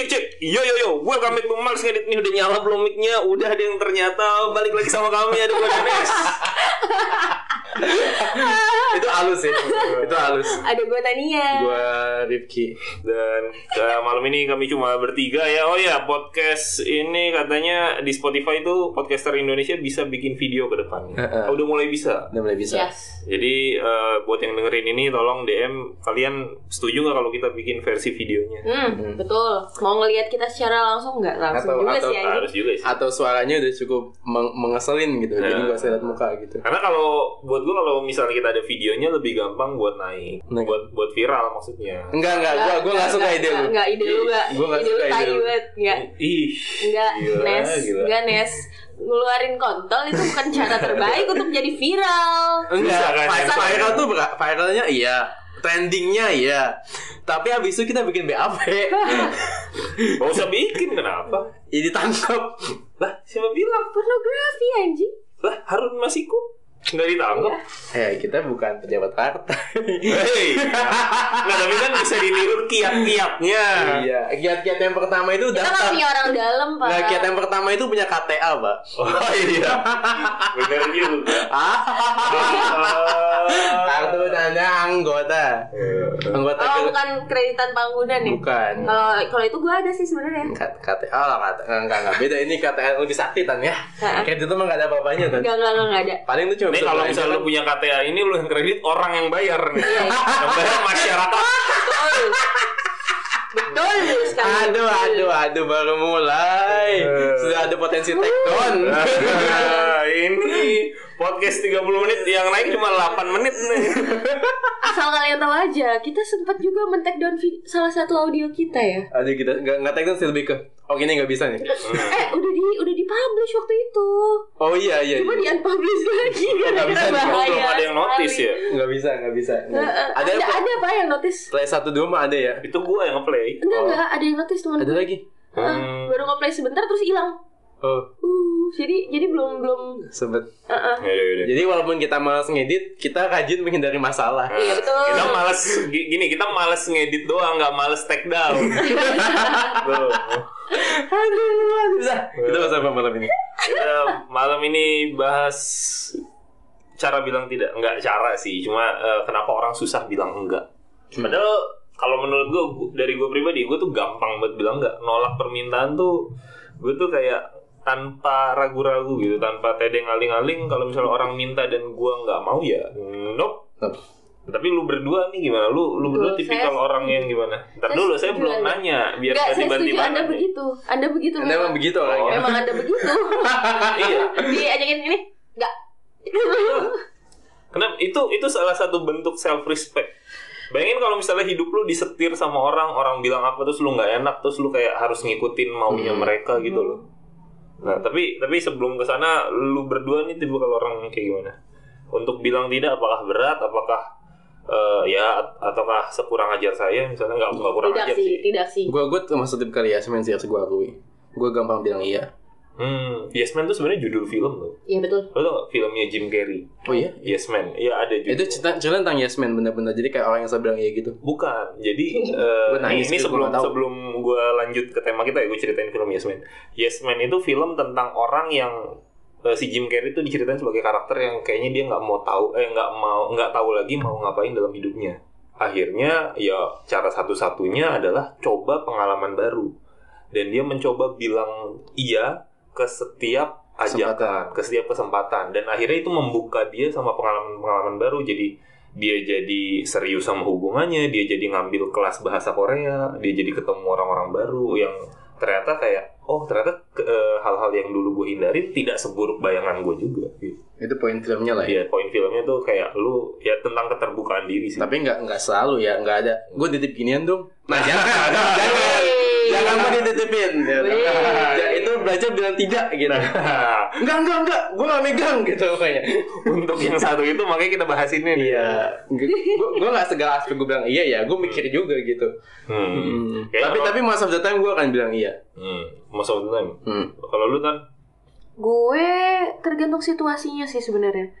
cek cek. Yo yo yo, welcome back to Males ngedit nih udah nyala belum mic-nya? Udah ada yang ternyata balik lagi sama kami ada gue Danes. itu halus ya itu halus Ada gue Tania. gua Rifki Dan eh, malam ini kami cuma bertiga ya. Oh ya, podcast ini katanya di Spotify itu podcaster Indonesia bisa bikin video ke depan. Oh, udah mulai bisa. udah mulai bisa Yes. Jadi eh, buat yang dengerin ini tolong DM kalian setuju nggak kalau kita bikin versi videonya? Hmm, betul. Mau ngelihat kita secara langsung nggak langsung Atau- juga atau- sih anjing. Harus juga sih. atau suaranya udah cukup meng- mengeselin gitu jadi Nah. gak usah lihat muka gitu Karena kalau buat gua kalau misalnya kita ada videonya lebih gampang buat naik, Naik. buat buat viral maksudnya. enggak enggak gua gua gak suka ide lu Enggak ide lu enggak. Gua nggak suka ide lu. banget. Enggak. Ih, Enggak, Nes. Enggak, Nes. Ngeluarin kontol itu bukan cara terbaik untuk jadi viral. enggak Bisa kan, viral tuh viralnya iya trendingnya iya tapi habis itu kita bikin BAP Gak usah bikin kenapa? ya ditangkap Lah, siapa bilang? Pornografi anjing. Lah, Harun Masiku nggak ditangkap. eh kita bukan pejabat partai Hei, nggak tapi kan bisa ditiru kiat-kiatnya. iya kiat-kiat yang pertama itu Kita nggak daftar punya orang dalam, Pak. Nah, kiat yang pertama itu punya KTA, Pak. Oh iya, bener juga. Kartu tanda anggota. Anggota Oh, bukan kreditan bangunan ya? Bukan. Kalau kalau itu gue ada sih sebenarnya. KTA lah KTA enggak enggak beda ini KTA lebih sakti tan ya. Kayak itu mah enggak ada apa-apanya tan. Enggak, enggak, enggak, ada. Paling itu cuma Nih kalau misalnya lu punya KTA ini lu yang kredit orang yang bayar nih. yang bayar masyarakat. Betul. Betul sekali. Aduh, aduh, aduh, baru mulai. Sudah ada potensi take down. Nah, ini podcast 30 menit yang naik cuma 8 menit nih. Asal kalian tahu aja, kita sempat juga men-take down salah satu audio kita ya. Aduh, kita enggak enggak take down sih lebih ke Oh gini nggak bisa nih. Eh, udah di udah di-publish waktu itu. Oh iya iya. Cuma iya. di-unpublish lagi Nggak gara-gara bisa, bahaya. belum ada yang notice ya. Nggak bisa, nggak bisa. Nggak, eh, Ada ada, apa? ada apa yang notice? Play satu dua mah ada ya. Itu gua yang ngeplay. Enggak, Oh. enggak, ada yang notice teman Ada lagi. Uh, baru nge-play sebentar terus hilang. Oh, Uh, jadi jadi belum belum sebet. uh, uh. Ya. Jadi walaupun kita malas ngedit, kita rajin menghindari masalah. Iya, betul. Kita males gi- gini, kita males ngedit doang, nggak males take down. Aduh, bisa. Kita bahas apa malam ini? Kita malam ini bahas cara bilang tidak, nggak cara sih, cuma eh, kenapa orang susah bilang enggak. Padahal kalau menurut gue dari gue pribadi, gue tuh gampang banget bilang enggak. Nolak permintaan tuh, gue tuh kayak tanpa ragu-ragu gitu, tanpa tedeng aling-aling. Kalau misalnya orang minta dan gue nggak mau ya, nope. Tapi lu berdua nih gimana? Lu lu berdua tipikal saya- orang yang gimana? Ntar dulu, saya belum Anda. nanya biar Enggak, nggak saya setuju Anda nanya. begitu. Anda begitu Anda emang begitu orangnya. Memang Anda begitu. Iya. Diajakin ini enggak. Kenapa? Itu itu salah satu bentuk self respect. Bayangin kalau misalnya hidup lu disetir sama orang, orang bilang apa terus lu nggak enak, terus lu kayak harus ngikutin maunya Hmm. mereka gitu loh. Nah, tapi tapi sebelum ke sana lu berdua nih tipe kalau orang kayak gimana? Untuk bilang tidak apakah berat, apakah eh, ya at- ataukah sekurang ajar saya misalnya nggak kurang Tidak ajar sih, sih. tidak sih. Gue gue termasuk tipe kali ya, semen sih harus gue akui. Gue gampang bilang iya. Hmm, Yes Man tuh sebenarnya judul film loh. Iya betul. Lo tau gak filmnya Jim Carrey? Oh iya? Yes Man. Iya ada judul. Itu cerita, cerita tentang yes man bener-bener. Jadi kayak orang yang selalu bilang iya gitu. Bukan. Jadi eh, Gua ini, gitu, sebelum gua tahu. sebelum gue lanjut ke tema kita ya gue ceritain film Yes Man. Yes Man itu film tentang orang yang eh, si Jim Carrey itu diceritain sebagai karakter yang kayaknya dia nggak mau tahu eh nggak mau nggak tahu lagi mau ngapain dalam hidupnya. Akhirnya ya cara satu-satunya adalah coba pengalaman baru dan dia mencoba bilang iya ke setiap ajakan, Kesempatan. ke setiap kesempatan dan akhirnya itu membuka dia sama pengalaman-pengalaman baru jadi dia jadi serius sama hubungannya, dia jadi ngambil kelas bahasa Korea, dia jadi ketemu orang-orang baru yang ternyata kayak oh ternyata eh, hal-hal yang dulu gue hindarin tidak seburuk bayangan gue juga gitu. Itu poin filmnya lah ya. Iya, poin filmnya tuh kayak lu ya tentang keterbukaan diri sih. Tapi nggak nggak selalu ya, nggak ada. Gue titip ginian dong. Nah jangan, jangan, jangan mau dititipin. Ya. Ya, belajar bilang tidak gitu. Enggak enggak enggak, gue nggak megang gitu pokoknya. Untuk yang satu itu makanya kita bahas ini nih. Iya, gue nggak segala aspek gue bilang iya ya, gue mikir juga gitu. Hmm. Hmm. Tapi kalau- tapi most of the time gue akan bilang iya. Hmm. Most of the time. Hmm. Kalau lu kan Gue tergantung situasinya sih sebenarnya.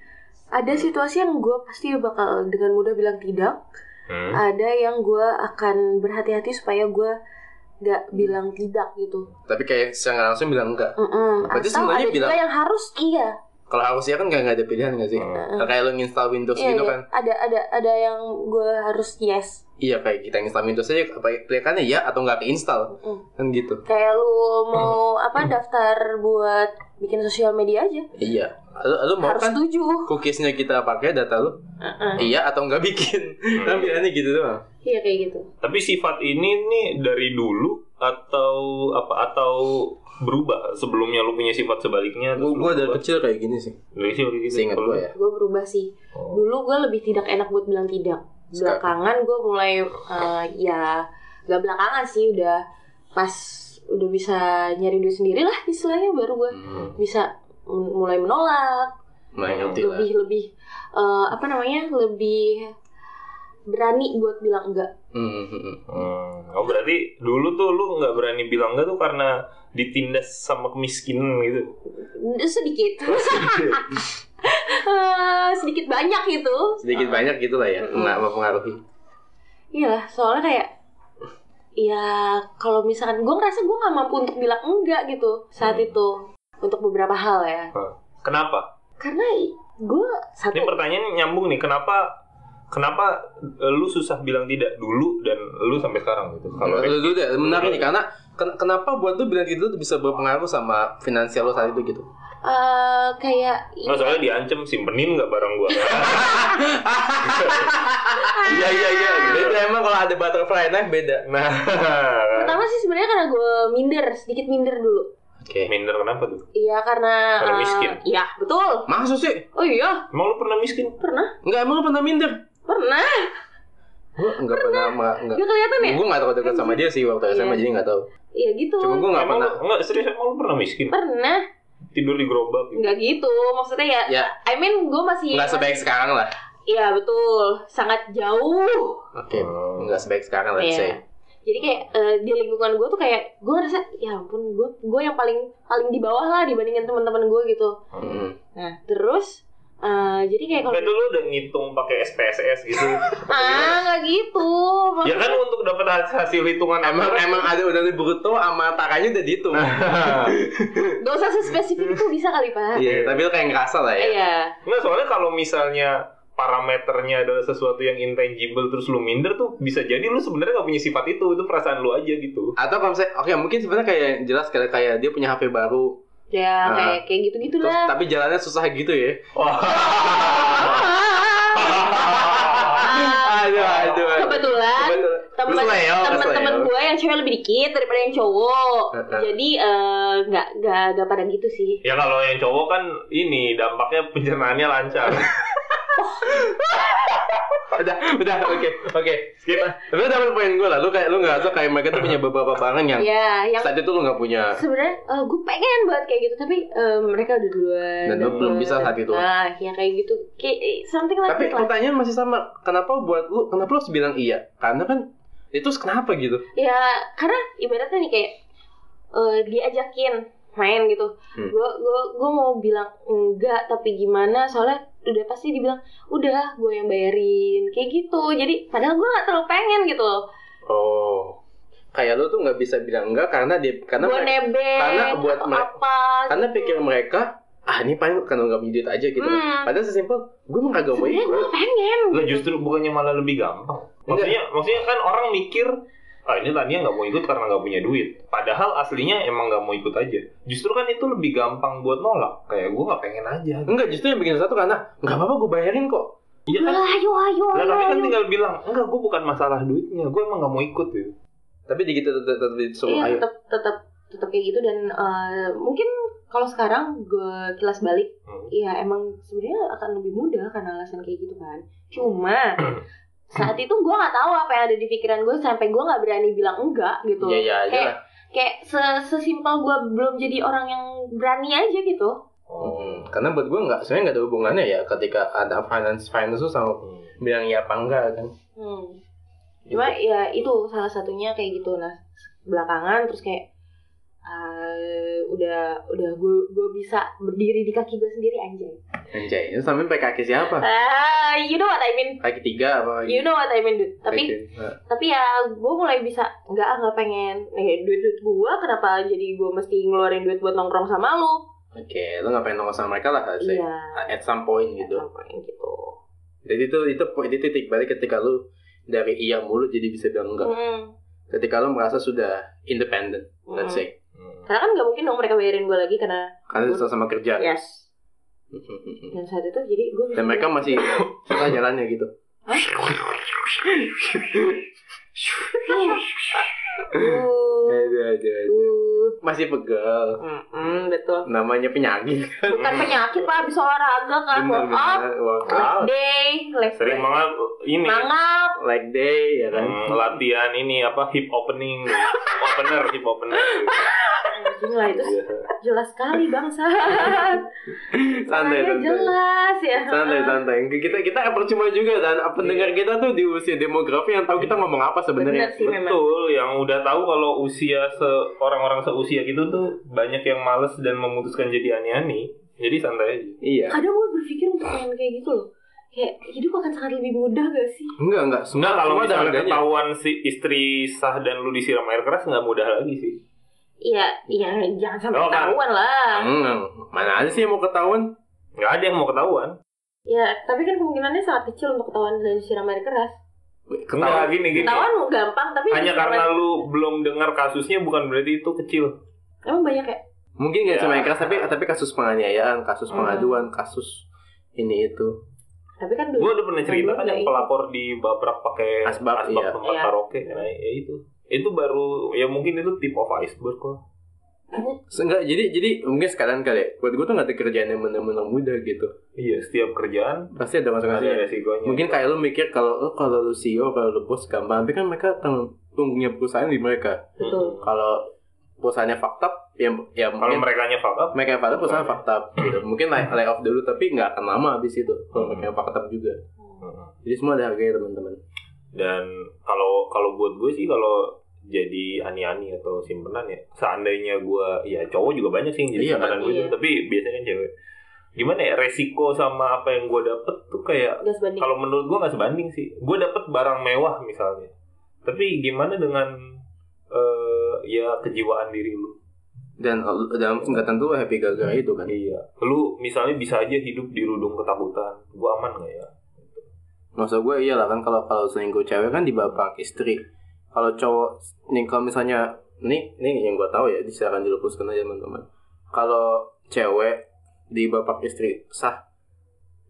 Ada situasi yang gue pasti bakal dengan mudah bilang tidak. hmm. Ada yang gue akan berhati-hati supaya gue nggak bilang tidak gitu. Tapi kayak secara langsung bilang enggak. Mm-mm. Berarti Atau sebenarnya ada juga bilang- yang harus iya. Kalau harusnya kan nggak ada pilihan nggak sih? Hmm. Kayak lo nginstal Windows Iya, gitu iya. kan? Ada ada ada yang gue harus yes. Iya kayak kita nginstal Windows aja apa pilihannya ya atau nggak keinstall Mm. kan gitu. Kayak lu mau apa daftar buat bikin sosial media aja Iya. Lu, lu mau harus kan setuju. cookiesnya kita pakai data lu? Uh-uh. Iya atau nggak bikin? Kan pilihannya gitu doang. Iya kayak gitu. Tapi sifat ini nih dari dulu atau apa atau berubah sebelumnya lu punya sifat sebaliknya lu gua dari kecil kayak gini sih. dari kecil kayak gitu Seingat Kalau gua lu? ya. Gue berubah sih. Oh. Dulu gue lebih tidak enak buat bilang tidak. Belakangan gue mulai eh, ya gak belakangan sih udah pas udah bisa nyari duit sendiri lah istilahnya baru gue Hmm. bisa mulai menolak Mulai ngerti lah. lebih lebih eh, apa namanya lebih berani buat bilang enggak Hmm, hmm, hmm. Hmm. Oh berarti dulu tuh lu nggak berani bilang enggak tuh karena ditindas sama kemiskinan gitu. sedikit Sedikit banyak itu Sedikit banyak gitu lah ya. Nggak mempengaruhi. Iya, soalnya kayak ya kalau misalkan gue ngerasa gue nggak mampu untuk bilang enggak gitu saat Hmm. itu untuk beberapa hal ya Hah. Kenapa? karena gue satu Ini pertanyaan nyambung nih. Kenapa kenapa eh, lu susah bilang tidak dulu dan lu sampai sekarang gitu? Kalau Kalau dulu deh, menarik nih karena ken- kenapa buat lu bilang gitu tuh bisa berpengaruh sama finansial lo saat itu gitu? Eh, kayak Nggak soalnya diancam simpenin nggak barang gua. Iya iya iya. Gitu. Beda emang kalau ada butterfly knife beda. Nah, pertama sih sebenarnya karena gue minder sedikit minder dulu Oke. minder kenapa tuh? iya karena Karena eh, miskin. iya betul Maksud sih? oh iya Emang lu pernah miskin? pernah Enggak, emang lu pernah minder? pernah Gua enggak pernah, enggak. enggak. gak kelihatan ya Gue enggak tahu dekat sama dia sih waktu SMA Iya. jadi enggak tahu. iya gitu Cuma gue enggak Emang pernah. enggak serius emang lu pernah miskin? pernah Tidur di gerobak gitu. nggak gitu maksudnya ya Ya, I mean gue masih enggak sebaik sekarang lah. Iya betul, sangat jauh. Oke, Oh. enggak sebaik sekarang let's say. Iya. Jadi kayak eh, di lingkungan gue tuh kayak gue ngerasa ya ampun gue gue yang paling paling di bawah lah dibandingin teman-teman gue gitu. Hmm. Nah terus jadi kayak kalau Kayak dulu udah ngitung pakai SPSS gitu. ah nggak gitu. ya kan untuk dapat hasil, hitungan Emang emang ada udah di bruto sama takanya udah dihitung. Gak usah spesifik itu bisa kali pak. Iya, tapi lu kayak ngerasa lah ya. Iya. Nggak, soalnya kalau misalnya parameternya adalah sesuatu yang intangible terus lu minder tuh bisa jadi lu sebenarnya nggak punya sifat itu itu perasaan lu aja gitu Atau kalau misalnya, oke mungkin sebenarnya kayak jelas kayak kayak dia punya HP baru, Ya Nah. kayak kayak gitu terus gitulah. tapi jalannya susah gitu ya. wah Aduh, aduh, aduh. Kebetulan kesleo. gue yang cewek lebih dikit daripada yang cowok. Jadi eh, nggak nggak nggak pada gitu sih. ya kalau yang cowok kan ini dampaknya pencernaannya lancar udah udah oke oke skip. Tapi lu dapet poin gue lah. Lu kayak lu nggak kayak mereka tuh punya beberapa barang yang Ya, yang saat itu lu nggak punya. sebenarnya eh, gue pengen banget kayak gitu tapi eh, mereka udah duluan. Dan lu belum bisa saat itu. nah ya kayak gitu. Kayak eh, something like tapi that pertanyaan masih sama. Kenapa buat lu kenapa lu harus bilang iya? Karena kan itu kenapa gitu? Ya karena ibaratnya nih kayak eh, diajakin main gitu Hmm. gue gue gue mau bilang enggak tapi gimana soalnya udah pasti dibilang udah gue yang bayarin kayak gitu jadi padahal gue gak terlalu pengen gitu loh oh kayak lu tuh nggak bisa bilang enggak karena dia karena gue mereka- nebeng karena buat mereka- apa karena gitu. pikir mereka ah ini paling karena nggak punya duit aja gitu. Hmm. padahal sesimpel gue emang kagak mau gue pengen Lah justru bukannya malah lebih gampang. Maksudnya maksudnya kan orang mikir ah ini Tania nggak mau ikut karena nggak punya duit. Padahal aslinya emang nggak mau ikut aja. Justru kan itu lebih gampang buat nolak. Kayak gue nggak pengen aja. enggak justru yang bikin satu karena nggak apa-apa gue bayarin kok Iya kan? Lah, ayo ayo Lah ayo, tapi kan ayo. tinggal bilang enggak gue bukan masalah duitnya. Gue emang nggak mau ikut gitu. tapi di kita tetap tetap disuruh iya ayo tetap tetap tetap kayak gitu dan eh, mungkin kalau sekarang gue kilas balik Hmm. ya emang sebenarnya akan lebih mudah karena alasan kayak gitu kan cuma saat itu gue nggak tahu apa yang ada di pikiran gue sampai gue nggak berani bilang enggak gitu. Iya iya kayak lah. kayak se- sesimpel gue belum jadi orang yang berani aja gitu. Hmm, karena buat gue nggak sebenarnya nggak ada hubungannya ya ketika ada finance finance tuh sama Hmm. bilang ya apa enggak kan. Hmm. cuma ya itu salah satunya kayak gitu. Nah belakangan terus kayak eh, udah udah gue gue bisa berdiri di kaki gue sendiri anjay Anjay, itu sampai pakai kaki siapa? Ah, you know what I mean. Kaki tiga apa? You know what I mean, dude. Tapi nah. tapi ya gue mulai bisa nggak nggak pengen eh, duit duit gue kenapa jadi gue mesti ngeluarin duit buat nongkrong sama lu Oke, lu ngapain nongkrong sama mereka lah harusnya. iya At some point gitu. Sampai gitu Jadi itu itu itu titik balik ketika lu dari iya mulu jadi bisa bilang enggak. Mm, Ketika lu merasa sudah independent, let's mm. say. Hmm. karena kan nggak mungkin dong mereka bayarin gue lagi karena Karena sama kerja. yes dan saat itu jadi gue bisa Dan mereka masih suka jalannya gitu. uh, aduh. uh, Masih pegel. mm, mm, betul Namanya penyakit kan. bukan penyakit pak bisa olahraga kan up bener. leg day leg Sering banget ini mangap Like day, ya kan. hmm, latihan ini apa hip opening, opener hip opener. anjing lah itu Biasa. jelas sekali bangsa. Santai, santai. jelas ya. Santai santai. Kita kita percuma juga dan pendengar kita tuh di usia demografi yang tahu kita ngomong apa sebenarnya. Memang. Betul, yang udah tahu kalau usia se orang-orang seusia gitu tuh banyak yang males dan memutuskan jadi ani-ani. Jadi santai aja. iya. Kadang gue berpikir untuk main kayak gitu loh. Kayak hidup akan sangat lebih mudah gak sih? Enggak enggak. Semua Enggak kalau misalnya ketahuan si istri sah dan lu disiram air keras nggak mudah lagi sih. Iya, iya jangan sampai Oh, kan. ketahuan lah. Hmm, mana ada sih yang mau ketahuan Nggak ada yang mau ketahuan. Ya, tapi kan kemungkinannya sangat kecil untuk ketahuan dari siram air keras. Enggak gini gini. Ketahuan gampang, tapi Hanya karena lu belum dengar kasusnya bukan berarti itu kecil. emang banyak ya. mungkin nggak Ya. cuma yang keras tapi tapi kasus penganiayaan kasus Hmm. pengaduan kasus ini itu Tapi kan Gue udah pernah cerita kan yang pelapor di babrak pakai Asbak, asbak iya. tempat Iya. karaoke. Nah, ya itu. Itu baru ya mungkin itu tip of iceberg kok. enggak jadi jadi mungkin sekalian kali ya. buat gue tuh nggak ada kerjaan yang benar-benar mudah gitu. Iya, setiap kerjaan pasti ada ada konsekuensinya resikonya. mungkin kayak lu mikir kalau lu kalau lu CEO kalau lu bos gampang. Tapi kan mereka tanggung punggungnya perusahaan di mereka. Betul. kalau perusahaannya fucked up ya ya Kalau mungkin mereka nya fuck up, mereka yang fucked up perusahaan fucked up. Gitu. Mungkin lay, lay off dulu tapi nggak akan lama habis itu. Kalau mereka yang fucked up juga. Jadi semua ada harganya teman-teman. Dan kalau kalau buat gue sih kalau jadi ani-ani atau simpenan ya. Seandainya gue ya cowok juga banyak sih yang jadi Iya, simpenan gue iya. tapi biasanya kan cewek. Gimana ya resiko sama apa yang gue dapet tuh kayak Gak kalau menurut gue nggak sebanding sih. Gue dapet barang mewah misalnya. Tapi gimana dengan eh, ya kejiwaan diri lu? Dan dan nggak tentu lu happy gara-gara itu kan? iya. Lu misalnya bisa aja hidup di rudung ketakutan. Gue aman nggak ya? Maksud gue iyalah kan kalau kalau selingkuh cewek kan di bapak istri kalau cowok nih kalau misalnya nih nih yang gue tahu ya silakan dilupuskan aja teman-teman. Kalau cewek di bapak istri sah.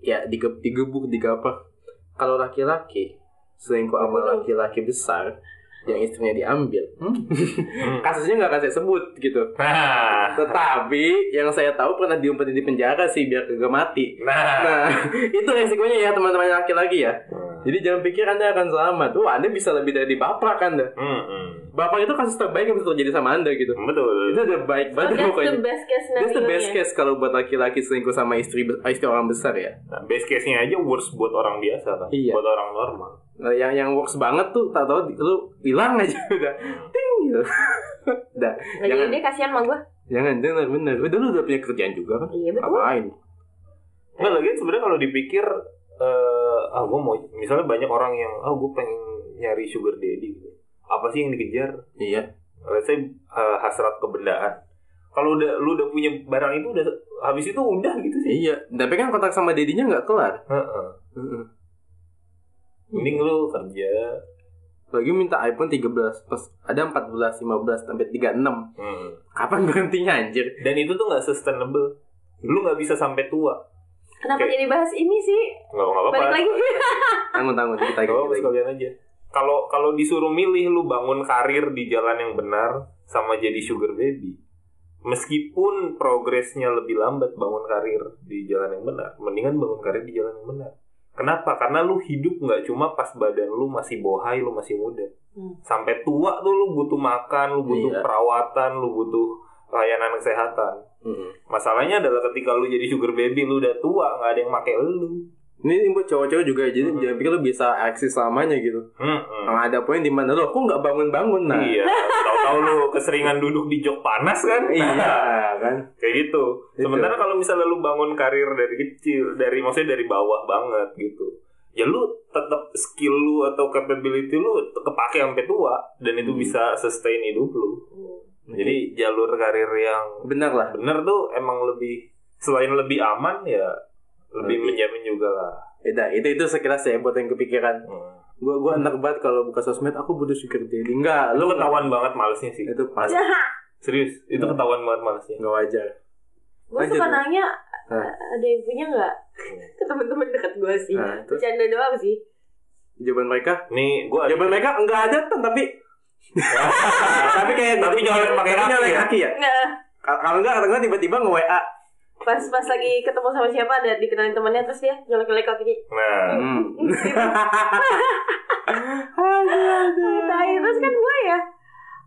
Ya dige, digebuk digapak kalau laki-laki selingkuh sama laki-laki besar yang istrinya diambil hmm, kasusnya nggak akan saya sebut gitu. Nah. Tetapi yang saya tahu pernah diumpetin di penjara sih biar kagak mati. Nah. Nah, itu resikonya ya teman-teman laki-laki ya. Jadi jangan pikir Anda akan selamat. Wah, Anda bisa lebih dari bapak Anda. Hmm, hmm. Bapak itu kasus terbaik yang bisa terjadi sama Anda gitu. betul Itu udah baik So, banget pokoknya. the best case That's the best case kalau buat laki-laki selingkuh sama istri istri orang besar ya. Nah, base case-nya aja worst buat orang biasa kan. Iya. Buat orang normal. Nah, yang yang works banget tuh tak tahu lu hilang aja udah. Ting gitu. udah. Jadi Jangan dia kasihan sama gue. jangan bener bener. Udah lu udah punya kerjaan juga kan? Iya betul. Ngapain? Nggak lagi sebenarnya kalau dipikir eh ah gue mau misalnya banyak orang yang ah gue pengen nyari sugar daddy gitu. Apa sih yang dikejar? Iya. Let's say eh, hasrat kebendaan. Kalau udah lu udah punya barang itu udah habis itu udah gitu sih. Iya. Tapi kan kontak sama dedinya nggak kelar. Heeh. Heeh. Mending lu kerja. Lagi minta iPhone 13 plus ada 14, 15 sampai 36. Hmm. Kapan berhentinya anjir? Dan itu tuh nggak sustainable. Lu nggak bisa sampai tua. Kenapa Oke. jadi bahas ini sih? Nggak nggak apa-apa. Balik lagi. Tanggung tanggung kita lagi. sekalian aja. Kalau kalau disuruh milih lu bangun karir di jalan yang benar sama jadi sugar baby. Meskipun progresnya lebih lambat bangun karir di jalan yang benar, mendingan bangun karir di jalan yang benar. Kenapa? Karena lu hidup nggak cuma pas badan lu masih bohai, lu masih muda. Hmm. Sampai tua tuh lu butuh makan, lu butuh Iya. perawatan, lu butuh layanan kesehatan. Mm-mm. Masalahnya adalah ketika lu jadi sugar baby, lu udah tua, nggak ada yang make lu. Ini buat cowok-cowok juga jadi jangan pikir lu bisa eksis selamanya gitu. Hmm, hmm. Nah, ada poin di mana lo kok nggak bangun-bangun nah. Iya, tahu-tahu lu keseringan duduk di jok panas kan? Iya, kan. Kayak gitu. Itu. Sementara kalau misalnya lu bangun karir dari kecil, dari maksudnya dari bawah banget gitu. Ya lu tetap skill lu atau capability lu kepake sampai tua dan itu Hmm. bisa sustain hidup lu. Jadi jalur karir yang Benar lah. bener tuh emang lebih selain lebih aman ya lebih Lebih. menjamin juga lah. Beda, itu itu sekilas ya buat yang kepikiran. Hmm. Gua gua enak banget kalau buka sosmed aku butuh sugar daddy. Enggak, Lu ketahuan banget malesnya sih. itu pas Serius, itu Hmm. ketahuan banget malesnya. nggak wajar. Gue suka Bang. nanya Hah. ada yang punya nggak ke teman-teman dekat gue sih. Nah? Bercanda doang sih. Jawaban mereka, Nih, gua jawaban mereka enggak ada tapi tapi kayak Tapi nyolek pakai kaki nyolek ya? kaki ya. Nggak. Kal- Kalau enggak, kalau enggak tiba-tiba nge-WA. Pas pas lagi ketemu sama siapa ada dikenalin temannya terus dia nyolek-nyolek kaki. Nah, Hmm. aduh, aduh. Tai terus kan gue ya.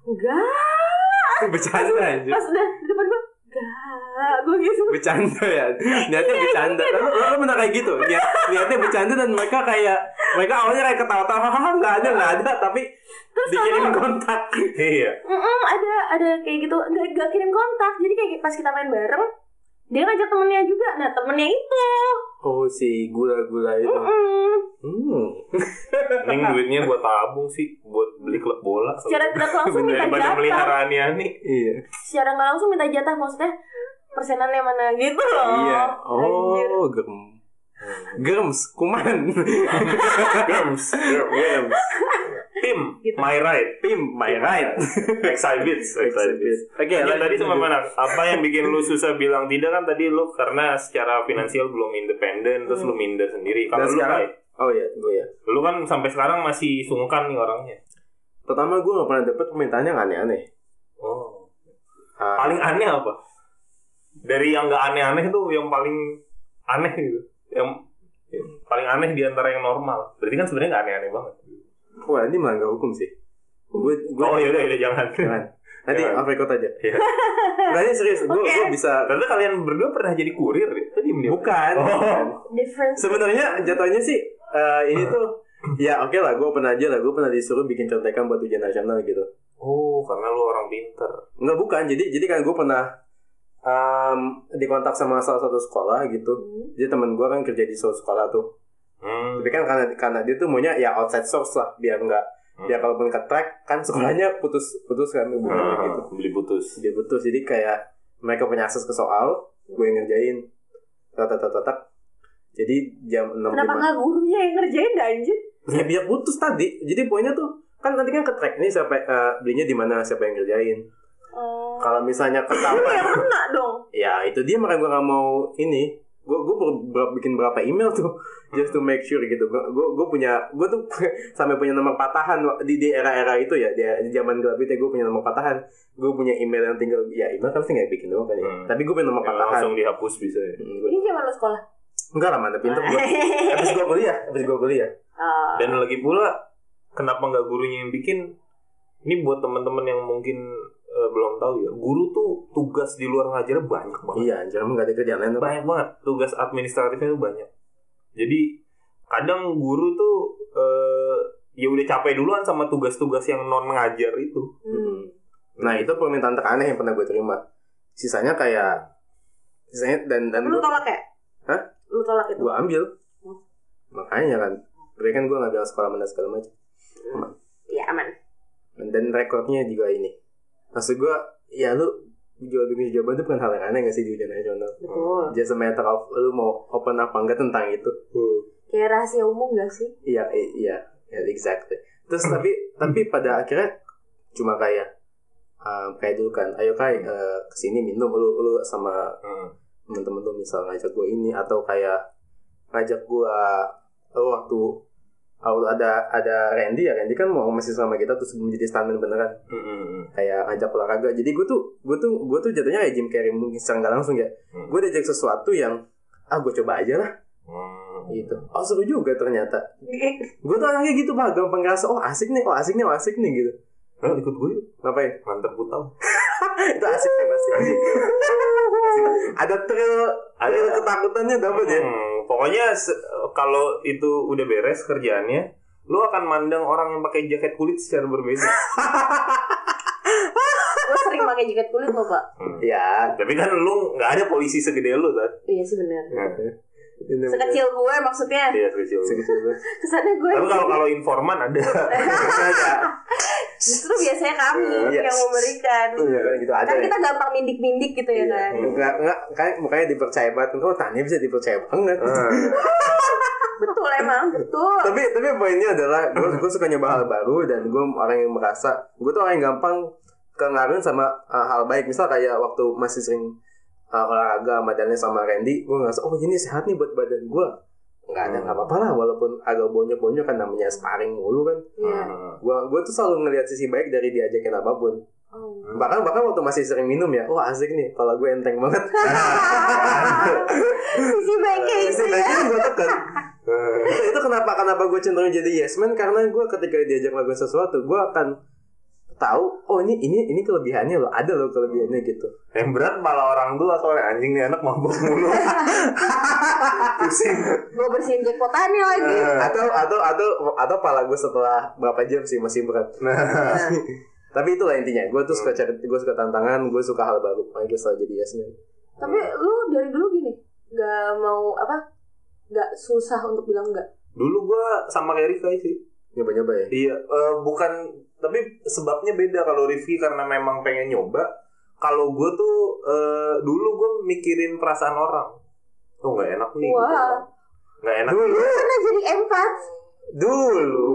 Enggak. Bercanda anjir. Pas udah di depan gue. Enggak. Gue gitu. Bercanda ya. Niatnya bercanda. Lu, lu, lu bener kayak gitu. Niat, niatnya bercanda dan mereka kayak mereka awalnya kayak ketawa-tawa, hahaha enggak ada, enggak ada, tapi dikirim kontak. iya. Mm-mm, ada ada kayak gitu nggak nggak kirim kontak jadi kayak pas kita main bareng dia ngajak temennya juga nah temennya itu Oh, si gula-gula itu. Mm-mm. Hmm. Mending duitnya buat tabung sih, buat beli klub bola. secara tidak langsung minta Daripada jatah melihara ani-ani. Iya. secara nggak langsung minta jatah maksudnya persenannya mana gitu loh Iya. Anjir. Oh, gerem. Gems, kuman. Gems, gems. Tim, Gitu. my right. Tim, my right. Exhibits, exhibits. Oke, Lanjut, lanjut, tadi sama mana? Apa yang bikin lu susah bilang tidak kan tadi lu karena secara finansial belum independen terus lu minder sendiri. Kalau lu sekarang, Kai, oh iya, gue ya. lu kan sampai sekarang masih sungkan nih orangnya. Pertama gue gak pernah dapet permintaan yang aneh-aneh. Oh. Ah, Paling aneh apa? Dari yang nggak aneh-aneh tuh yang paling aneh gitu. Yang, yang paling aneh di antara yang normal. Berarti kan sebenarnya nggak aneh-aneh banget. Wah, ini melanggar hukum sih. Gue, gue, Oh yaudah, yaudah jangan. Jangan. Nanti Jangan. off record aja. Iya. Nah, ini serius. Gue gue bisa. Karena kalian berdua pernah jadi kurir? Tadi diem Bukan. Oh. different Sebenarnya jatuhnya sih eh, ini tuh ya oke lah gue pernah aja lah gue pernah disuruh bikin contekan buat ujian nasional gitu Oh, karena lu orang pinter. Enggak bukan jadi jadi kan gue pernah um, dikontak sama salah satu sekolah gitu Hmm. jadi temen gue kan kerja di suatu sekolah tuh Hmm. tapi kan karena karena dia tuh maunya ya outside source lah biar enggak Hmm. biar kalaupun ke track kan sekolahnya putus putus kan hubungannya Ah, gitu. beli putus. dia putus jadi kayak mereka punya akses ke soal gue yang ngerjain. Tatak tatak tatak jadi jam enam kenapa nggak gurunya yang ngerjain dah anjir? Ya biar putus tadi. Jadi poinnya tuh kan nanti kan ke track nih siapa eh, belinya di mana siapa yang ngerjain. Oh. kalau misalnya Lu ketahuan yang kena dong. Ya itu dia makanya gue gak mau ini gue gue bikin berapa email tuh just to make sure gitu gue gue punya gue tuh sampai punya nomor patahan di di era-era itu ya di, di zaman gelap itu gue punya nomor patahan gue punya email yang tinggal ya email kan pasti nggak bikin doang kan ya Hmm. tapi gue punya nomor Yang patahan langsung dihapus bisa ya. Hmm, ini zaman lu sekolah enggak lah mana pinter gue habis gue kuliah habis gue kuliah Ah. Dan lagi pula kenapa nggak gurunya yang bikin? Ini buat teman-teman yang mungkin eh, belum tahu ya. Guru tuh tugas di luar ngajarnya banyak banget. iya anjir emang gak ada kerjaan lain Banyak banget. Tugas administratifnya tuh banyak. Jadi kadang guru tuh eh, ya udah capek duluan sama tugas-tugas yang non ngajar itu. Hmm. nah itu permintaan teraneh yang pernah gue terima sisanya kayak sisanya dan dan lu tolak ya Hah? lu tolak itu gue ambil Hmm. makanya kan Berarti kan gue gak bilang sekolah mana segala macam Iya aman dan rekornya juga ini maksud gue ya lu jual beli jawaban itu bukan hal yang aneh gak sih di ujian nasional? Betul. Just a matter of lu mau open apa enggak tentang itu. Kayak rahasia umum gak sih? Iya iya. Ya, exactly. Terus tapi tapi pada akhirnya cuma kayak um, kayak dulu kan ayo kai eh, ke sini minum lu lu sama Hmm. temen-temen lu misal ngajak gue ini atau kayak ngajak gue oh, waktu waktu ada ada Randy ya Randy kan mau masih sama kita terus sebelum jadi stuntman beneran. Hmm, hmm, hmm. kayak ngajak olahraga. Jadi gue tuh gue tuh gue tuh jatuhnya kayak Jim Carrey mungkin secara nggak langsung ya. Hmm. gue diajak sesuatu yang ah gue coba aja lah. Hmm. gitu. Oh seru juga ternyata. Gue tuh anaknya gitu pak. Gampang ngerasa oh asik nih oh asik nih oh asik nih gitu. Nah, ikut gue ngapain? Nganter putau. itu asik nih pasti asik. ada thrill ada. ketakutannya dapat ya. Hmm, Pokoknya se- kalau itu udah beres kerjaannya, lu akan mandang orang yang pakai jaket kulit secara berbeda. Gue sering pakai jaket kulit loh pak. Ya. Tapi kan lu nggak ada polisi segede lu kan? Iya sih benar. Ini Sekecil gue maksudnya. Iya kecil. sekecil gue. Kesannya gue. Tapi kalau kalau informan ada. ada. Justru biasanya kami Yes. yang memberikan. Iya kan gitu ada. Kan ya. kita gampang mindik-mindik gitu ya kan. Enggak, enggak, kan makanya dipercaya banget. Oh, Tanya bisa dipercaya banget. Ah. Betul emang, betul. tapi tapi poinnya adalah gue gue suka nyoba hal baru dan gue orang yang merasa gue tuh orang yang gampang kengaruhin sama uh, hal baik misal kayak waktu masih sering uh, olahraga sama Daniel sama Randy gue ngerasa oh ini sehat nih buat badan gue nggak ada Hmm. nggak apa-apa lah walaupun agak bonyok-bonyok kan namanya sparring mulu kan Iya. Ah. gue gue tuh selalu ngelihat sisi baik dari diajakin apa pun Oh. bahkan bahkan waktu masih sering minum ya wah asik nih kalau gue enteng banget Sisi baik kayak gitu sisi ya. baiknya gue tekan itu, itu kenapa kenapa gue cenderung jadi yes man karena gue ketika diajak lakukan sesuatu gue akan tahu oh ini ini ini kelebihannya loh ada loh kelebihannya gitu Yang berat malah orang tua soalnya anjing nih anak mabuk mulu. Pusing. Gue bersihin jackpotannya lagi. atau atau atau atau pala gue setelah berapa jam sih masih berat Nah, tapi itulah intinya gue tuh suka cari gue suka tantangan gue suka hal baru makanya gue selalu jadi yes man Tapi lu dari dulu gini, gak mau apa? Gak susah untuk bilang enggak. dulu gua sama kayak Rifki sih. nyoba nyoba ya Iya, eh, bukan tapi sebabnya beda kalau Rifki karena memang pengen nyoba. Kalau gue tuh eh, dulu gue mikirin perasaan orang. Oh nggak enak nih. Gitu. Nggak enak dulu Karena jadi empat. dulu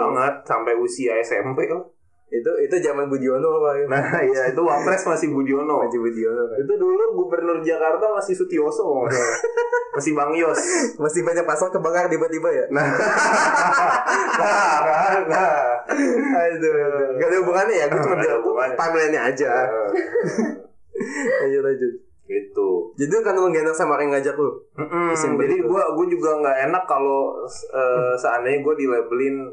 banget sampai usia SMP lah. Itu itu zaman Budiono apa ya Nah iya itu Wapres masih Budiono. Masih Budiono kan Itu dulu gubernur Jakarta masih Sutioso masih Bang Yos. masih banyak pasal kebakar tiba-tiba ya Nah, nah, nah, nah. Aduh, gak ada hubungannya ya, gue cuma bilang timeline-nya aja. Lanjut lanjut. gitu. Jadi kan lu gak enak sama orang yang ngajak lu. Mm-mm, Simpel jadi itu. gue gue juga nggak enak kalau eh, seandainya gue dilabelin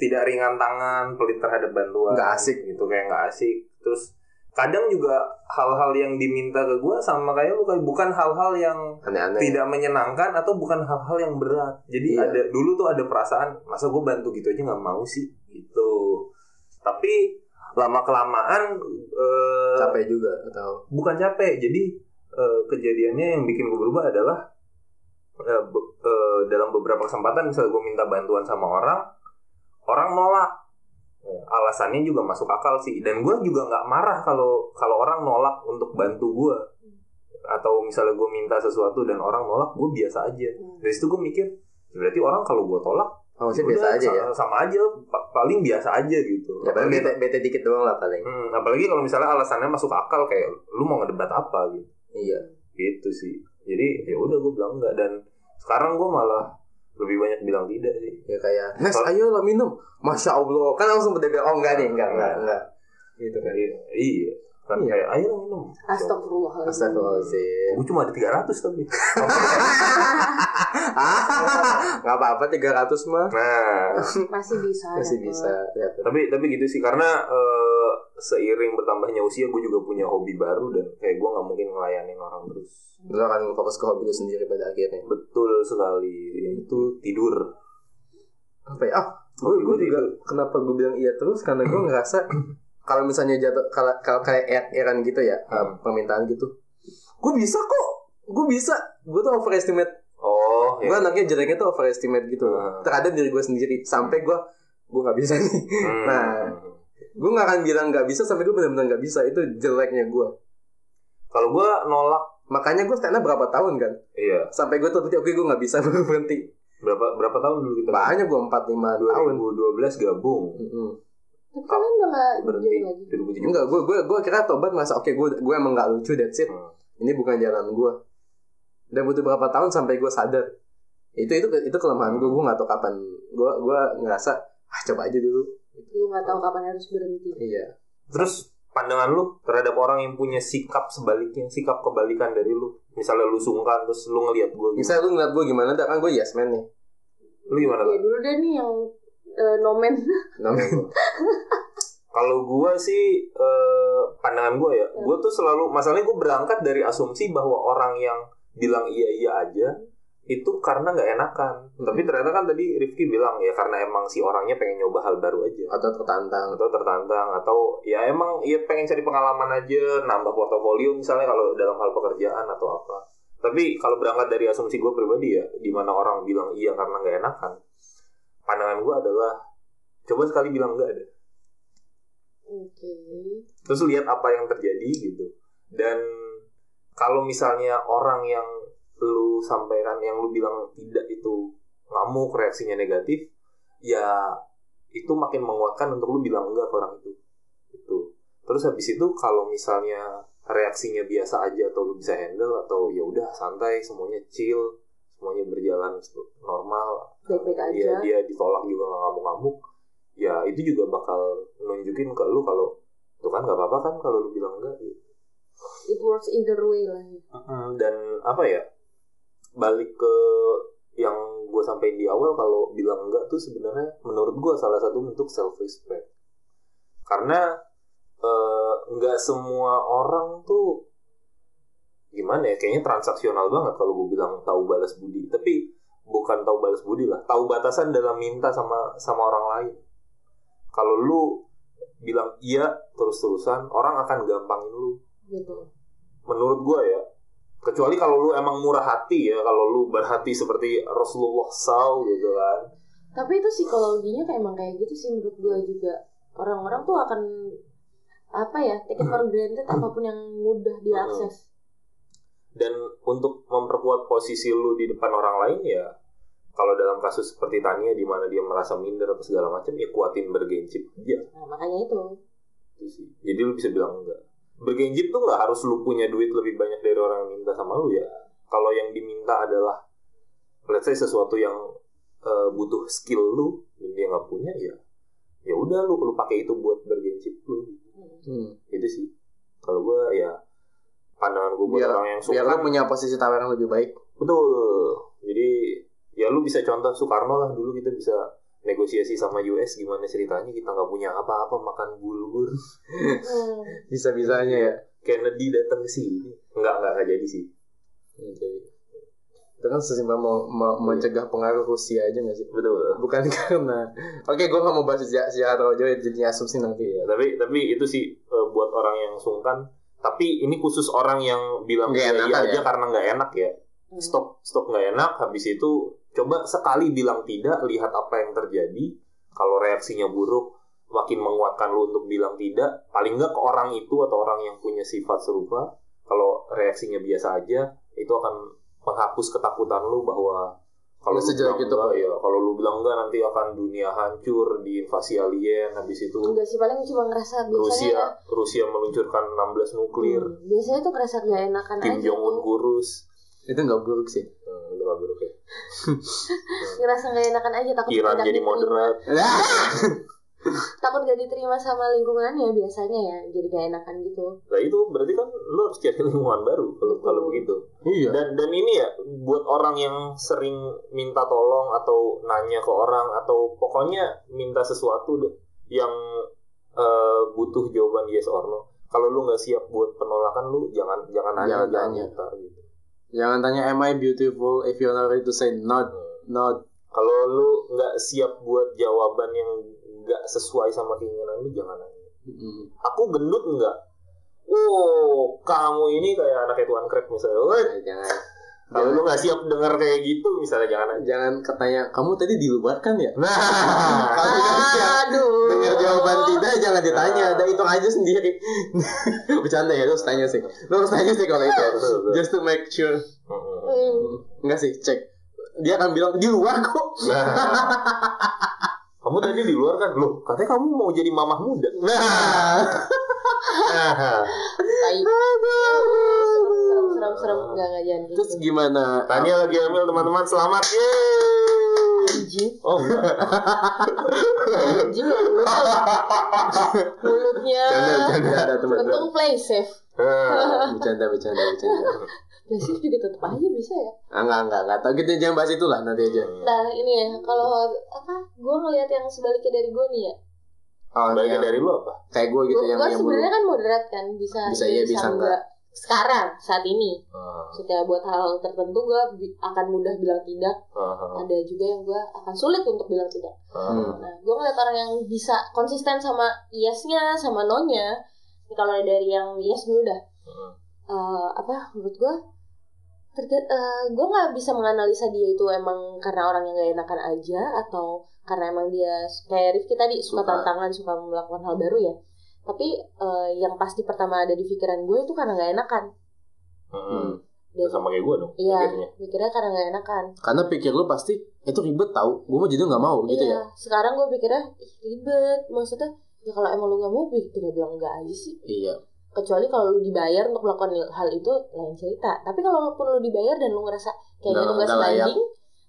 tidak ringan tangan, pelit terhadap bantuan. Nggak asik. gitu kayak nggak asik. Terus kadang juga hal-hal yang diminta ke gue sama kayak lu kayak bukan hal-hal yang Aneh-aneh. tidak menyenangkan atau bukan hal-hal yang berat. Jadi Iya. ada dulu tuh ada perasaan masa gue bantu gitu aja nggak mau sih gitu. Tapi lama kelamaan eh, Capek juga atau bukan capek jadi eh, kejadiannya yang bikin gue berubah adalah eh, be- dalam beberapa kesempatan misalnya gue minta bantuan sama orang orang nolak. Eh, alasannya juga masuk akal sih. Dan gue juga nggak marah kalau kalau orang nolak untuk bantu gue atau misalnya gue minta sesuatu dan orang nolak gue biasa aja. Dari situ gue mikir berarti orang kalau gue tolak oh, sih udah, biasa aja ya. sama, sama aja. Pa- paling biasa aja gitu. Ya paling Apalagi- bete, bete dikit doang lah paling. Hmm, apalagi kalau misalnya alasannya masuk akal kayak lu mau ngedebat apa gitu. Iya. gitu sih. Jadi ya udah gue bilang enggak dan sekarang gue malah lebih banyak bilang tidak sih Ya kayak, Nes ayo lah minum. Masya Allah. Kan langsung berdebat, oh enggak nih, enggak, enggak, enggak. Gitu kan. iya iya kan Iya. kayak ayo lah minum Astagfirullahaladzim. Astagfirullahaladzim. gue cuma ada 300 tapi Gak apa-apa 300 mah. nah Masih bisa. Masih dapet. bisa. Ya, tapi tapi gitu sih karena eh, seiring bertambahnya usia gue juga punya hobi baru dan kayak gue nggak mungkin ngelayanin orang terus Lu akan fokus ke hobi lu sendiri pada akhirnya. betul sekali itu tidur Apa ya? Ah, gue Hobi gue juga tidur. kenapa gue bilang iya terus karena gue ngerasa kalau misalnya jatuh kalau kalau kayak er- Eran gitu ya Hmm. permintaan gitu gue bisa kok gue bisa gue tuh overestimate oh gue anaknya jeleknya tuh overestimate gitu Hmm. terhadap diri gue sendiri sampai gue gue nggak bisa nih Hmm. Nah. Gue nggak akan bilang nggak bisa sampai gue benar-benar nggak bisa. Itu jeleknya gue kalau gue nolak. Makanya gue stand up berapa tahun kan? Iya. Sampai gue tuh oke gue nggak bisa berhenti. Berapa berapa tahun dulu kita? Banyak gue empat lima tahun. 2012 gabung. Mm-mm. Tapi kalian udah gak berhenti. lagi. 2017 enggak gue gue gue kira tobat masa oke gue gue emang nggak lucu that's it. Hmm. ini bukan jalan gue dan butuh berapa tahun sampai gue sadar? Itu itu itu kelemahan gue gue nggak tahu kapan. Gue gue ngerasa ah coba aja dulu Lu gak tahu kapan harus berhenti. iya Terus pandangan lu terhadap orang yang punya sikap sebaliknya, sikap kebalikan dari lu. Misalnya lu sungkan terus lu ngelihat gue gitu. misalnya lu ngeliat gue gimana dah kan gue yes man nih Lu gimana? Ya dulu deh nih yang eh, nomen. namanya Kalau gue sih eh, pandangan gue ya, gue tuh selalu masalahnya gue berangkat dari asumsi bahwa orang yang bilang iya iya aja itu karena nggak enakan. Tapi ternyata kan tadi Rifki bilang ya karena emang si orangnya pengen nyoba hal baru aja. Atau tertantang. Atau tertantang atau ya emang ya pengen cari pengalaman aja nambah portofolio misalnya kalau dalam hal pekerjaan atau apa. Tapi kalau berangkat dari asumsi gue pribadi ya di mana orang bilang iya karena nggak enakan pandangan gue adalah coba sekali bilang enggak deh. Oke. terus lihat apa yang terjadi gitu. Dan kalau misalnya orang yang lu sampaikan yang lu bilang tidak itu ngamuk reaksinya negatif ya itu makin menguatkan untuk lu bilang enggak ke orang itu itu terus habis itu kalau misalnya reaksinya biasa aja atau lu bisa handle atau ya udah santai semuanya chill semuanya berjalan normal Baik-baik aja. dia dia ditolak juga nggak ngamuk-ngamuk ya itu juga bakal nunjukin ke lu kalau tuh kan nggak apa-apa kan kalau lu bilang enggak gitu. It works either way lah. ya. dan apa ya balik ke yang gue sampaikan di awal kalau bilang enggak tuh sebenarnya menurut gue salah satu bentuk self respect karena eh, nggak semua orang tuh gimana ya kayaknya transaksional banget kalau gue bilang tahu balas budi. Tapi bukan tahu balas budi lah tahu batasan dalam minta sama sama orang lain. Kalau lu bilang iya terus-terusan orang akan gampangin lu. Betul. menurut gue ya kecuali kalau lu emang murah hati ya kalau lu berhati seperti Rasulullah SAW gitu kan Tapi itu psikologinya kayak emang kayak gitu sih menurut gue juga. Orang-orang tuh akan apa ya take it for granted apa pun yang mudah diakses. dan untuk memperkuat posisi lu di depan orang lain ya kalau dalam kasus seperti Tania di mana dia merasa minder apa segala macam ya kuatin bergencip aja Nah makanya itu. jadi lu bisa bilang enggak bergenjip tuh nggak harus lu punya duit lebih banyak dari orang yang minta sama lu ya. Kalau yang diminta adalah let's say sesuatu yang eh, butuh skill lu dan dia nggak punya ya ya udah lu lu pakai itu buat bergenjip lu. Hmm. itu sih. Kalau gua ya pandangan gua buat biar orang yang biar suka. lu punya posisi tawar yang lebih baik. Betul. Jadi ya lu bisa contoh Soekarno lah dulu kita bisa negosiasi sama US gimana ceritanya? Kita nggak punya apa-apa makan bulgur. Hmm. bisa bisanya ya. Kennedy datang ke sini. Nggak nggak nggak jadi sih. Jadi, itu kan sesimpel mau, mau mencegah pengaruh Rusia aja gak sih? Betul. Bukan karena. Oke gue gak mau bahas sejarah sejarah terlalu jauh jadi asumsi nanti ya. Tapi tapi itu sih eh, buat orang yang sungkan. Tapi ini khusus orang yang bilang Nggak iya iya aja ya? karena nggak enak ya. Hmm. stop stop nggak enak habis itu coba sekali bilang tidak lihat apa yang terjadi. Kalau reaksinya buruk makin menguatkan lu untuk bilang tidak. Paling nggak ke orang itu atau orang yang punya sifat serupa. Kalau reaksinya biasa aja itu akan menghapus ketakutan lu bahwa kalau Nggak lu sejelek bilang itu, enggak, ya kalau lu bilang enggak nanti akan dunia hancur diinvasi alien habis itu Enggak sih paling cuma ngerasa biasanya Rusia Rusia meluncurkan 16 nuklir. Hmm, biasanya tuh ngerasa gak enakan Kim aja Jong Un kurus. Itu nggak buruk sih. Hmm, buruk ya ngerasa gak enakan aja takut Iran jadi diterima. moderat takut gak diterima sama lingkungannya biasanya ya jadi gak enakan gitu Nah itu berarti kan lu harus cari lingkungan baru kalau kalau begitu. iya Dan dan ini ya buat orang yang sering minta tolong atau nanya ke orang atau pokoknya minta sesuatu deh yang eh, butuh jawaban yes or no. Kalau lu nggak siap buat penolakan lu jangan jangan nanya Jangan minta gitu. Jangan tanya am I beautiful if you're not ready to say not not Kalau lu nggak siap buat jawaban yang nggak sesuai sama keinginan lu jangan nanya. Mm. Aku gendut nggak? Oh, kamu ini kayak anaknya Tuan Krek misalnya. Woi, jangan Kalau lu nggak siap dengar kayak gitu, misalnya jangan aja. jangan katanya kamu tadi di luar kan ya Nah, Kalau nggak siap aduh dengar jawaban tidak jangan ditanya Nah. ada hitung aja sendiri bercanda ya lu harus tanya sih lu harus tanya sih kalau itu just to make sure enggak sih cek dia akan bilang di luar kok Nah. kamu tadi di luar kan? Loh, katanya kamu mau jadi mamah muda. Nah. Nah. Tai serem serem serem enggak enggak jangan gitu terus gimana Tanya lagi hamil teman-teman, selamat. Yeay. anjing Oh, enggak. anjing ya mulutnya Canda, canda. ada teman-teman untung play safe Nah. bercanda bercanda bercanda play safe juga tetap aja bisa ya ah, enggak enggak enggak tahu kita jangan bahas itulah nanti aja nah ini ya kalau apa gue ngelihat yang sebaliknya dari gue nih ya oh Bagian yang dari lu apa? kayak gue gitu gue yang yang sebenarnya kan moderat kan bisa Bisa iya, bisa enggak. Sekarang saat ini Ah, Maksudnya buat hal tertentu gue bi- akan mudah bilang tidak ah, ah, ada juga yang gue akan sulit untuk bilang tidak ah. Hmm. nah gue ngeliat orang yang bisa konsisten sama yesnya sama nonya Ini kalau dari yang yes dulu dah Hmm. Eh, apa menurut gue terga- eh, gue nggak bisa menganalisa dia itu emang karena orang yang gak enakan aja atau karena emang dia kayak Rifki tadi suka, Suka. tantangan suka melakukan hal baru ya tapi eh, yang pasti pertama ada di pikiran gue itu karena gak enakan Hmm. Dan- Sama kayak gue dong. Iya, mikirnya karena gak enakan. Karena pikir lu pasti itu ribet tau. Gue mah jadi nggak mau gitu iya, ya. sekarang gue pikirnya "Ih, ribet. Maksudnya, ya kalau emang lu gak mau, tinggal bilang enggak aja sih. Iya. Kecuali kalau lu dibayar untuk melakukan hal itu, lain cerita. Tapi kalau pun lu dibayar dan lu ngerasa kayaknya Nggak- lu gak nggak layak. sebanding,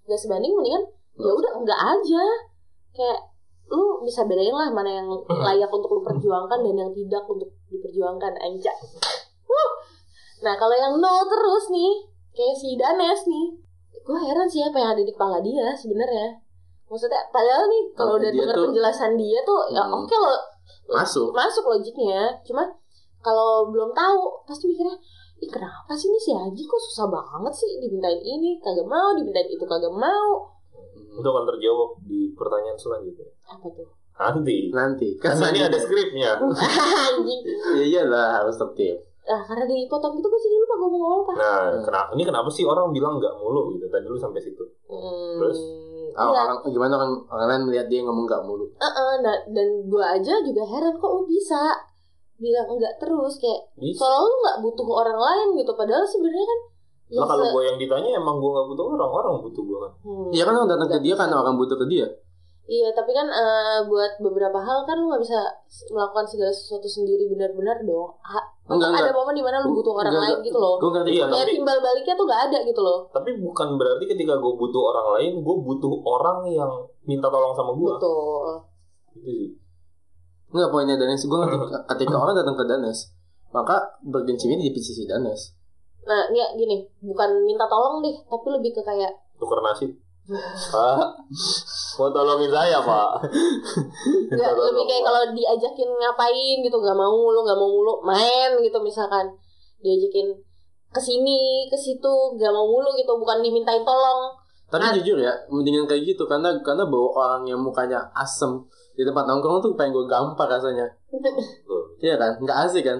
gak sebanding, mendingan ya Nggak udah enggak aja. Kayak lu bisa bedain lah mana yang layak untuk lu perjuangkan dan yang tidak untuk diperjuangkan aja. Nah kalau yang no terus nih, kayak si Danes nih, gue heran sih apa yang ada di kepala dia sebenarnya. Maksudnya padahal nih kalau udah dengar tuh- penjelasan dia tuh ya Hmm. oke loh Masuk. masuk logiknya. Cuma kalau belum tahu pasti mikirnya Ih kenapa sih nih si Haji kok susah banget sih dimintain ini kagak mau dimintain itu kagak mau Itu akan terjawab di pertanyaan selanjutnya. apa tuh Nanti. Nanti. Karena ini ada skripnya. anjing Iya iyalah harus tertib. ah karena dipotong gitu gue jadi lupa gue mau ngomong apa Nah, kenapa ini kenapa sih orang bilang nggak mulu gitu? Tadi lu sampai situ. Hmm, Terus? Ah, iya. orang gimana orang orang lain melihat dia ngomong nggak mulu. Eh-eh, nah, dan gue aja juga heran kok lu bisa bilang enggak terus kayak Bisa. soalnya lu nggak butuh orang lain gitu padahal sebenarnya kan Lah kalau se- gue yang ditanya emang gue nggak butuh orang, orang butuh gue kan. Hmm, Iya kan orang datang ke dia karena orang butuh ke dia. Iya, tapi kan eh, buat beberapa hal kan lu nggak bisa melakukan segala sesuatu sendiri benar-benar dong. Ha, Enggak, ada enggak. momen di mana lu butuh orang Enggak, lain enggak. gitu loh. Gue ngerti. Iya, Kayak tapi timbal baliknya tuh nggak ada gitu loh. tapi bukan berarti ketika gue butuh orang lain, gue butuh orang yang minta tolong sama gue. Betul. Gitu sih. Enggak poinnya Danes. Gue ngerti ketika orang datang ke Danes, maka bergensi ini di sisi Danes. Nah, ya gini, bukan minta tolong deh, tapi lebih ke kayak Tuker nasib. Pak, mau tolongin saya pak. Tolong, lebih kayak kalau diajakin ngapain gitu nggak mau mulu nggak mau mulu main gitu misalkan diajakin ke sini ke situ nggak mau mulu gitu bukan dimintain tolong Tapi Ah. jujur ya, mendingan kayak gitu karena karena bawa orang yang mukanya asem di tempat nongkrong tuh pengen gue gampar rasanya. Iya kan? Nggak asik kan?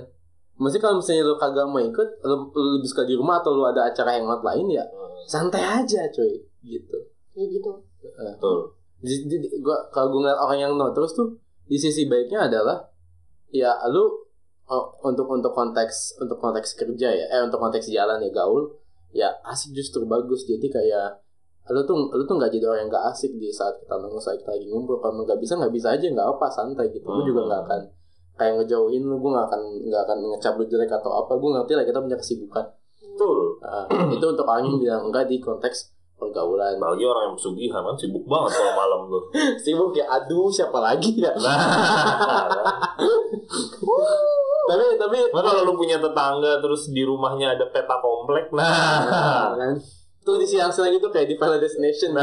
Mesti kalau misalnya lu kagak mau ikut, lu, lu lebih suka di rumah atau lu ada acara hangout lain ya Hmm, santai aja cuy. Gitu. ya gitu. Betul. Di- di- gua kalau gue ngeliat orang yang no terus tuh di sisi baiknya adalah ya lu oh, untuk untuk konteks untuk konteks kerja ya eh untuk konteks jalan ya gaul ya asik justru bagus. Jadi kayak lu tuh lu tuh nggak jadi orang yang nggak asik di saat kita nongkrong saat kita lagi ngumpul. Kalau nggak bisa nggak bisa aja nggak apa santai gitu. Gue juga Hmm. nggak akan kayak ngejauhin lu gue nggak akan nggak akan ngecap lu jelek atau apa gue ngerti lah kita punya kesibukan. Betul. Nah, itu untuk orang yang bilang enggak di konteks pergaulan. Apalagi orang yang pesugihan kan sibuk banget kalau malam tuh. sibuk ya aduh siapa lagi ya? Nah, tapi tapi Nah, kalau lu punya tetangga terus di rumahnya ada peta komplek, nah, Nah, kan? Tuh di siang lagi tuh kayak di Final Destination nah,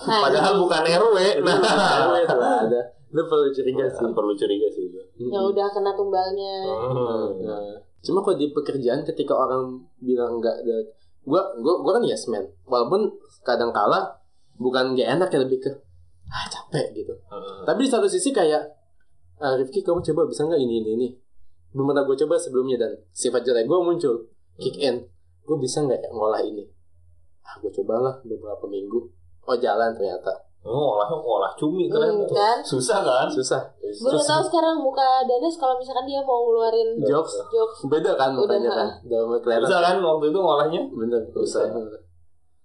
padahal bukan RW, nah, nah itu ada lu perlu curiga sih perlu curiga sih itu. yang udah kena tumbalnya. Hmm. Nah, cuma kalau di pekerjaan ketika orang bilang enggak ada gua gua gua kan yes man. Walaupun kadang kala bukan gak enak ya lebih ke ah capek gitu. Hmm. tapi di satu sisi kayak ah, Rifki kamu coba bisa nggak ini ini ini? Belum pernah gue coba sebelumnya dan sifat jelek gue muncul. Kick in. Gue bisa nggak ya ngolah ini? Ah gue cobalah beberapa minggu. Oh jalan ternyata Oh, olah olah cumi Hmm, kan? Susah kan? susah. Gue udah tahu sekarang muka Danes kalau misalkan dia mau ngeluarin jokes? jokes. Beda kan Udah, mukanya kan? Dalam kelihatan. Susah kan waktu itu ngolahnya? bener susah.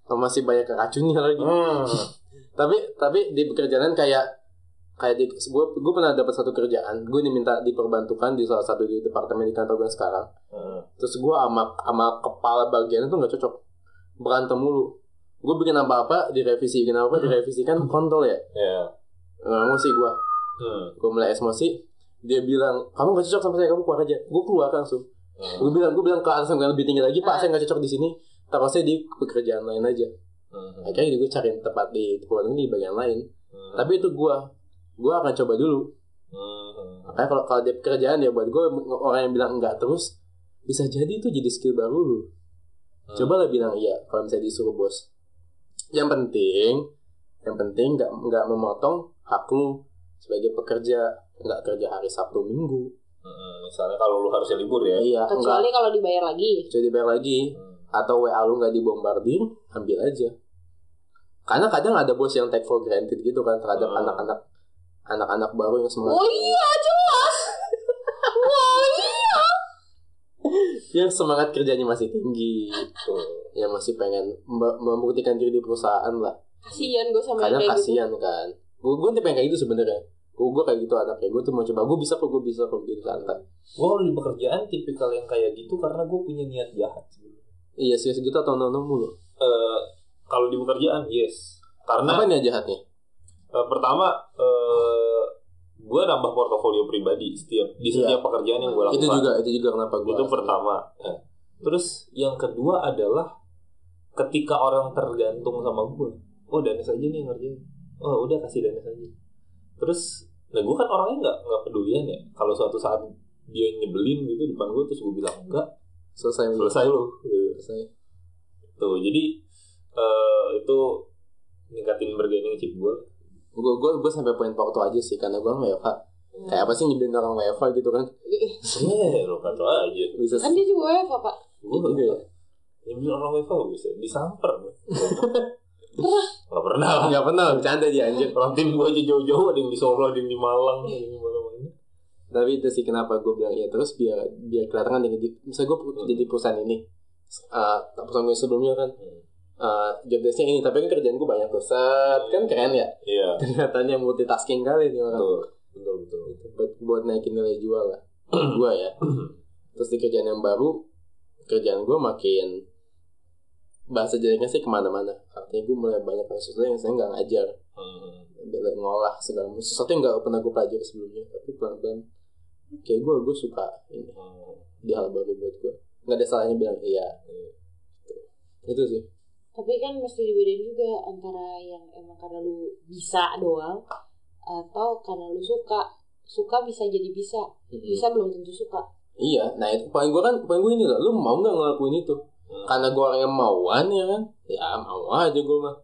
Oh, masih banyak racunnya lagi. Hmm. tapi tapi di pekerjaan kayak kayak di gue gue pernah dapat satu kerjaan. Gue diminta diperbantukan di salah satu di departemen di kantor gue sekarang. Hmm. terus gue sama sama kepala bagian itu nggak cocok. Berantem mulu gue bikin apa apa direvisi bikin apa apa direvisi kan kontol ya Ya. nggak emosi gue Hmm. gue mulai emosi dia bilang kamu gak cocok sama saya kamu keluar aja gue keluar langsung Hmm. gue bilang gue bilang ke atasan yang lebih tinggi lagi pak saya nggak cocok di sini taruh saya di pekerjaan lain aja Hmm. akhirnya gue cari tempat di tempat ini di bagian lain Hmm. tapi itu gue gue akan coba dulu Hmm. makanya kalau kalau di pekerjaan ya buat gue orang yang bilang enggak terus bisa jadi itu jadi skill baru lu Hmm. coba lah bilang iya kalau misalnya disuruh bos yang penting yang penting nggak nggak memotong hak lu sebagai pekerja nggak kerja hari sabtu minggu Mm-mm. misalnya kalau lu harusnya libur ya iya Kecuali kalau dibayar lagi. jadi bayar lagi Hmm. atau WA lu nggak dibombardir ambil aja karena kadang ada bos yang take for granted gitu kan terhadap Hmm. anak-anak anak-anak baru yang semangat Oh iya jelas. Wah iya. Yang semangat kerjanya masih tinggi Tuh. yang masih pengen mem- membuktikan diri di perusahaan lah Kasian gue sama kadang kayak gitu. kasihan kan gue gue tipe kayak gitu sebenarnya gue gue kayak gitu anaknya gue tuh mau coba gue bisa kok gue bisa kok gitu santai Gue kalau di pekerjaan tipikal yang kayak gitu karena gue punya niat jahat sebenarnya. iya sih segitu atau nono mulu Eh, kalau di pekerjaan yes. Karena apa nih jahatnya eh, pertama eh gue nambah portofolio pribadi setiap di setiap pekerjaan yang gue lakukan. itu juga itu juga kenapa gue itu pertama. Eh, Terus yang kedua adalah ketika orang tergantung sama gue, oh Danes aja nih ngerjain. Oh udah kasih Danes aja. Terus, nah gue kan orangnya nggak nggak pedulian ya. Kalau suatu saat dia nyebelin gitu depan gue terus gue bilang enggak, selesai selesai lo. Gitu. selesai Tuh jadi eh, itu ningkatin bargaining chip gue. Gue gue gue sampai poin waktu aja sih karena gue WFH kayak apa sih nyebelin orang WFH gitu kan Eh, lo kata aja. bisa Kan dia juga WFH pak. Gue ya. Nyebelin orang WFH bisa disamper. Gak pernah lah. nggak pernah bercanda dia anjir Orang tim gue aja jauh-jauh ada yang di Solo, ada yang di Malang, ada yang di mana-mana. tapi itu sih kenapa gue bilang ya terus biar biar kelihatan kan di misalnya gue Hmm. jadi perusahaan ini uh, perusahaan gue sebelumnya kan uh, job desknya ini tapi kan kerjaan gue banyak tuh set kan keren ya? Iya, ternyata multitasking kali nih orang. Betul. Betul, betul. Buat buat naikin nilai jual lah. Gue ya. Terus di kerjaan yang baru kerjaan gue makin bahasa jeleknya sih ke mana-mana. Artinya gue mulai banyak sesuatu yang saya nggak ngajar. Hmm. ngolah segala macam. Sesuatu yang nggak pernah gue pelajari sebelumnya. Tapi pelan-pelan kayak gue gue suka ini. Hmm. di hal baru buat gue nggak ada salahnya bilang iya. Gitu. itu sih Tapi kan mesti dibedain juga antara yang emang karena lu bisa doang atau karena lu suka. Suka bisa jadi bisa, bisa belum tentu suka. iya nah itu poin gue kan poin gue ini loh lu mau nggak ngelakuin itu Hmm. karena gue orang yang mauan ya kan ya mau aja gue mah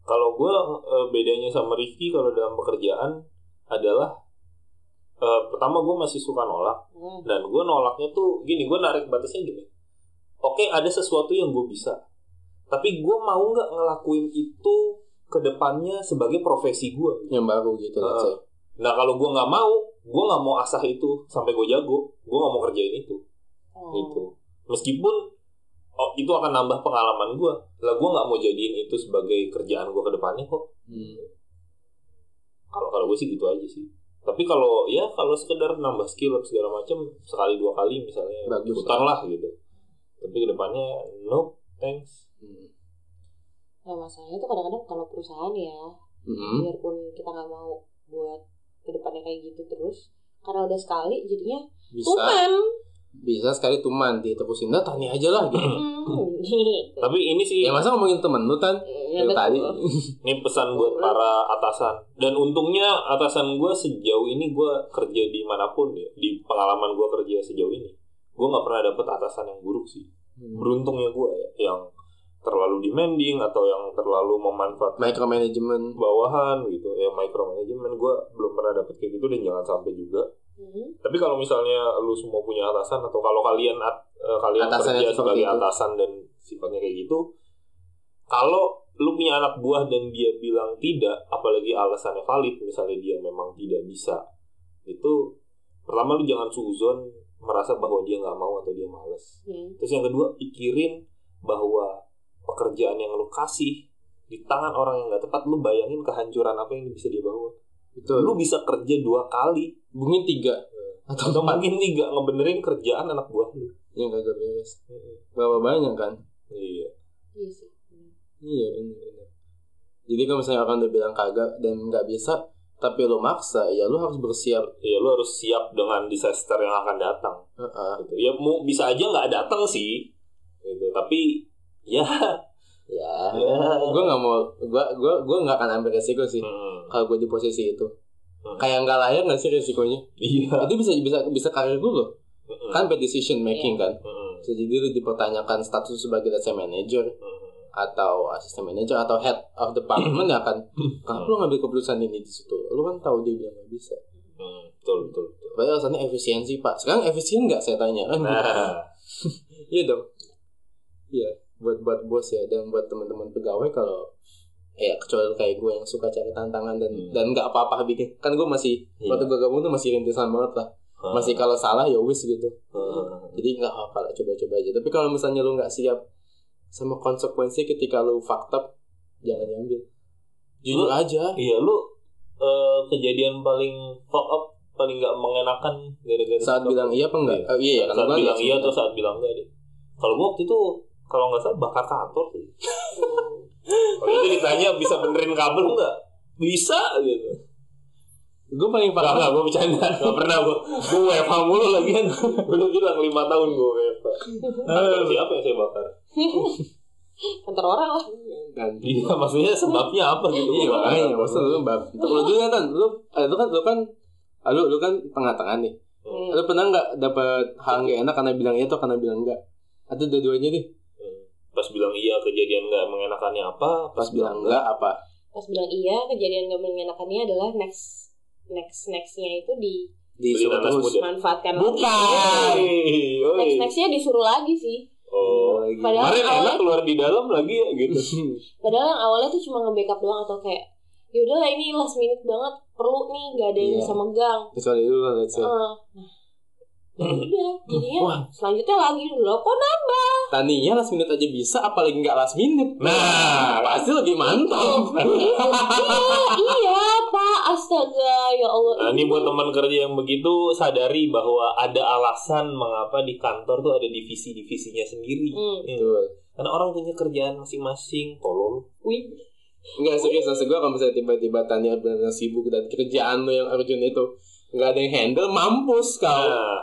Kalau gue eh, bedanya sama Rifki kalau dalam pekerjaan adalah eh, pertama gue masih suka nolak Hmm. dan gue nolaknya tuh gini gue narik batasnya gini. Oke ada sesuatu yang gue bisa, tapi gue mau nggak ngelakuin itu ke depannya sebagai profesi gue. yang baru gitu say. Nah kalau gue nggak mau, gue nggak mau asah itu sampai gue jago, gue nggak mau kerjain itu. Oh. gitu meskipun oh, itu akan nambah pengalaman gue lah gue nggak mau jadiin itu sebagai kerjaan gue ke depannya kok Hmm. kalau kalau gue sih gitu aja sih tapi kalau ya kalau sekedar nambah skill apa segala macam sekali dua kali misalnya Bagus. lah gitu tapi ke depannya no thanks Hmm. Nah masalahnya tuh kadang-kadang kalau perusahaan ya, Hmm. biarpun kita nggak mau buat ke depannya kayak gitu terus, karena udah sekali jadinya bisa tuman. bisa sekali tuman diterusin dah tanya aja lah gitu Hmm. tapi ini sih ya masa ngomongin temen lu tan Ya, tadi ini pesan buat para atasan dan untungnya atasan gue sejauh ini gue kerja di mana pun ya di pengalaman gue kerja sejauh ini gue nggak pernah dapet atasan yang buruk sih Hmm. beruntungnya gue ya yang terlalu demanding atau yang terlalu memanfaatkan micromanagement bawahan gitu ya micromanagement gue belum pernah dapet kayak gitu dan jangan sampai juga Hmm. tapi kalau misalnya lu semua punya atasan atau kalau kalian at- eh, kalian Atasannya kerja sebagai itu. atasan dan sifatnya kayak gitu kalau lu punya anak buah dan dia bilang tidak apalagi alasannya valid misalnya dia memang tidak bisa itu pertama lu jangan suzon merasa bahwa dia nggak mau atau dia males Hmm. Terus yang kedua, pikirin bahwa pekerjaan yang lu kasih di tangan orang yang gak tepat, lu bayangin kehancuran apa yang bisa dia bawa. betul Lu bisa kerja dua kali, mungkin tiga atau atau empat mungkin tiga ngebenerin kerjaan anak buah lu. yang kagak beres berapa banyak kan Iya. Iya sih. Hmm. iya benar benar jadi kalau misalnya orang udah bilang kagak dan nggak bisa tapi lo maksa ya lo harus bersiap Iya, lu harus siap dengan disaster yang akan datang. Heeh. Gitu. Ya, mau bisa aja nggak datang sih, gitu. Tapi ya, ya. Ya. gue nggak mau gue gue gue nggak akan ambil resiko sih hmm, kalau gue di posisi itu. Hmm. kayak nggak layak nggak sih resikonya? Iya. itu bisa bisa bisa karir gue loh. Mm-mm. kan bad decision making kan. Mm-mm. So, jadi lu dipertanyakan status sebagai let's say manager Mm-mm. atau asisten manager atau head of department ya kan. Kenapa lu ngambil keputusan ini di situ? Lu kan tahu dia bilang nggak bisa. Mm, betul betul betul. Padahal alasannya efisiensi pak. Sekarang efisien nggak saya tanya. Kan Nah, iya dong. Iya buat buat bos ya dan buat teman-teman pegawai kalau ya kecuali kayak gue yang suka cari tantangan dan Hmm. dan nggak apa-apa bikin. Kan gue masih Iya. waktu gue gabung tuh masih rintisan banget lah. Masih kalau salah ya wis gitu. Mm. jadi nggak apa lah coba-coba aja. Tapi kalau misalnya lu nggak siap sama konsekuensi ketika lu up jangan diambil. Jujur Lu- aja. Iya lu eh, kejadian paling fuck up paling nggak mengenakan gara-gara saat bilang iya apa enggak oh, iya ya saat gua bilang iya atau saat bilang enggak deh. Kalau gua waktu itu kalau nggak salah bakar kantor sih. kalau itu ditanya bisa benerin kabel nggak? Bisa gitu. gue paling parah enggak, gue bercanda. Enggak pernah gue. Gue WFH mulu lagi kan. Udah bilang 5 tahun gue WFH. Kantor siapa yang saya bakar? Kantor orang lah. kan Iya, maksudnya sebabnya apa gitu. iya makanya tahu. maksud lu bab lu dulu kan lu eh, lu kan lu kan ah, lu lu kan tengah-tengah nih Hmm. lu pernah nggak dapat hal nggak enak karena bilang iya atau karena bilang enggak atau dua-duanya deh Pas bilang iya kejadian nggak mengenakannya apa? pas bilang enggak apa Pas bilang iya, kejadian gak mengenakannya adalah next next nextnya itu disuruh terus muda. dimanfaatkan lagi. Bukan. Oi. Next nextnya disuruh lagi sih. Oh, lagi. Padahal kemarin awalnya- enak keluar di dalam lagi ya gitu. Padahal yang awalnya tuh cuma nge-backup doang atau kayak yaudah lah ini last minute banget perlu nih gak ada yang Iya. bisa megang. kecuali lu lah let's say Heeh. Nah, ya udah jadinya Wah. selanjutnya lagi loh kok nambah taninya last minute aja bisa apalagi nggak last minute Nah, pasti lebih mantap iya iya pak astaga ya allah Nah, ini buat teman kerja yang begitu sadari bahwa ada alasan mengapa di kantor tuh ada divisi-divisinya sendiri. Hmm. Hmm. Betul. Karena orang punya kerjaan masing-masing. Tolol. Wih. Enggak serius maksud gue kalau misalnya tiba-tiba Tania benar sibuk dan kerjaan lo yang urgent itu nggak ada yang handle mampus kau Nah,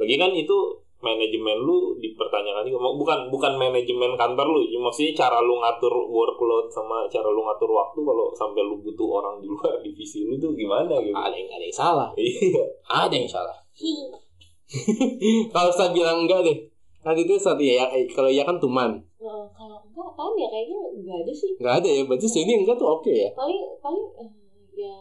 lagi kan itu manajemen lu dipertanyakan juga. Bukan bukan manajemen kantor lu cuma maksudnya cara lu ngatur workload sama cara lu ngatur waktu kalau sampai lu butuh orang di luar divisi lu tuh gimana gitu? Ada yang ada yang salah. Iya. Ada yang salah. Kalau saya bilang enggak deh. Nanti itu saat ya, ya kalau iya kan tuman. Nah, kalau enggak apaan ya kayaknya enggak ada sih. Nggak ada ya berarti sini enggak tuh oke ya? Paling paling eh, ya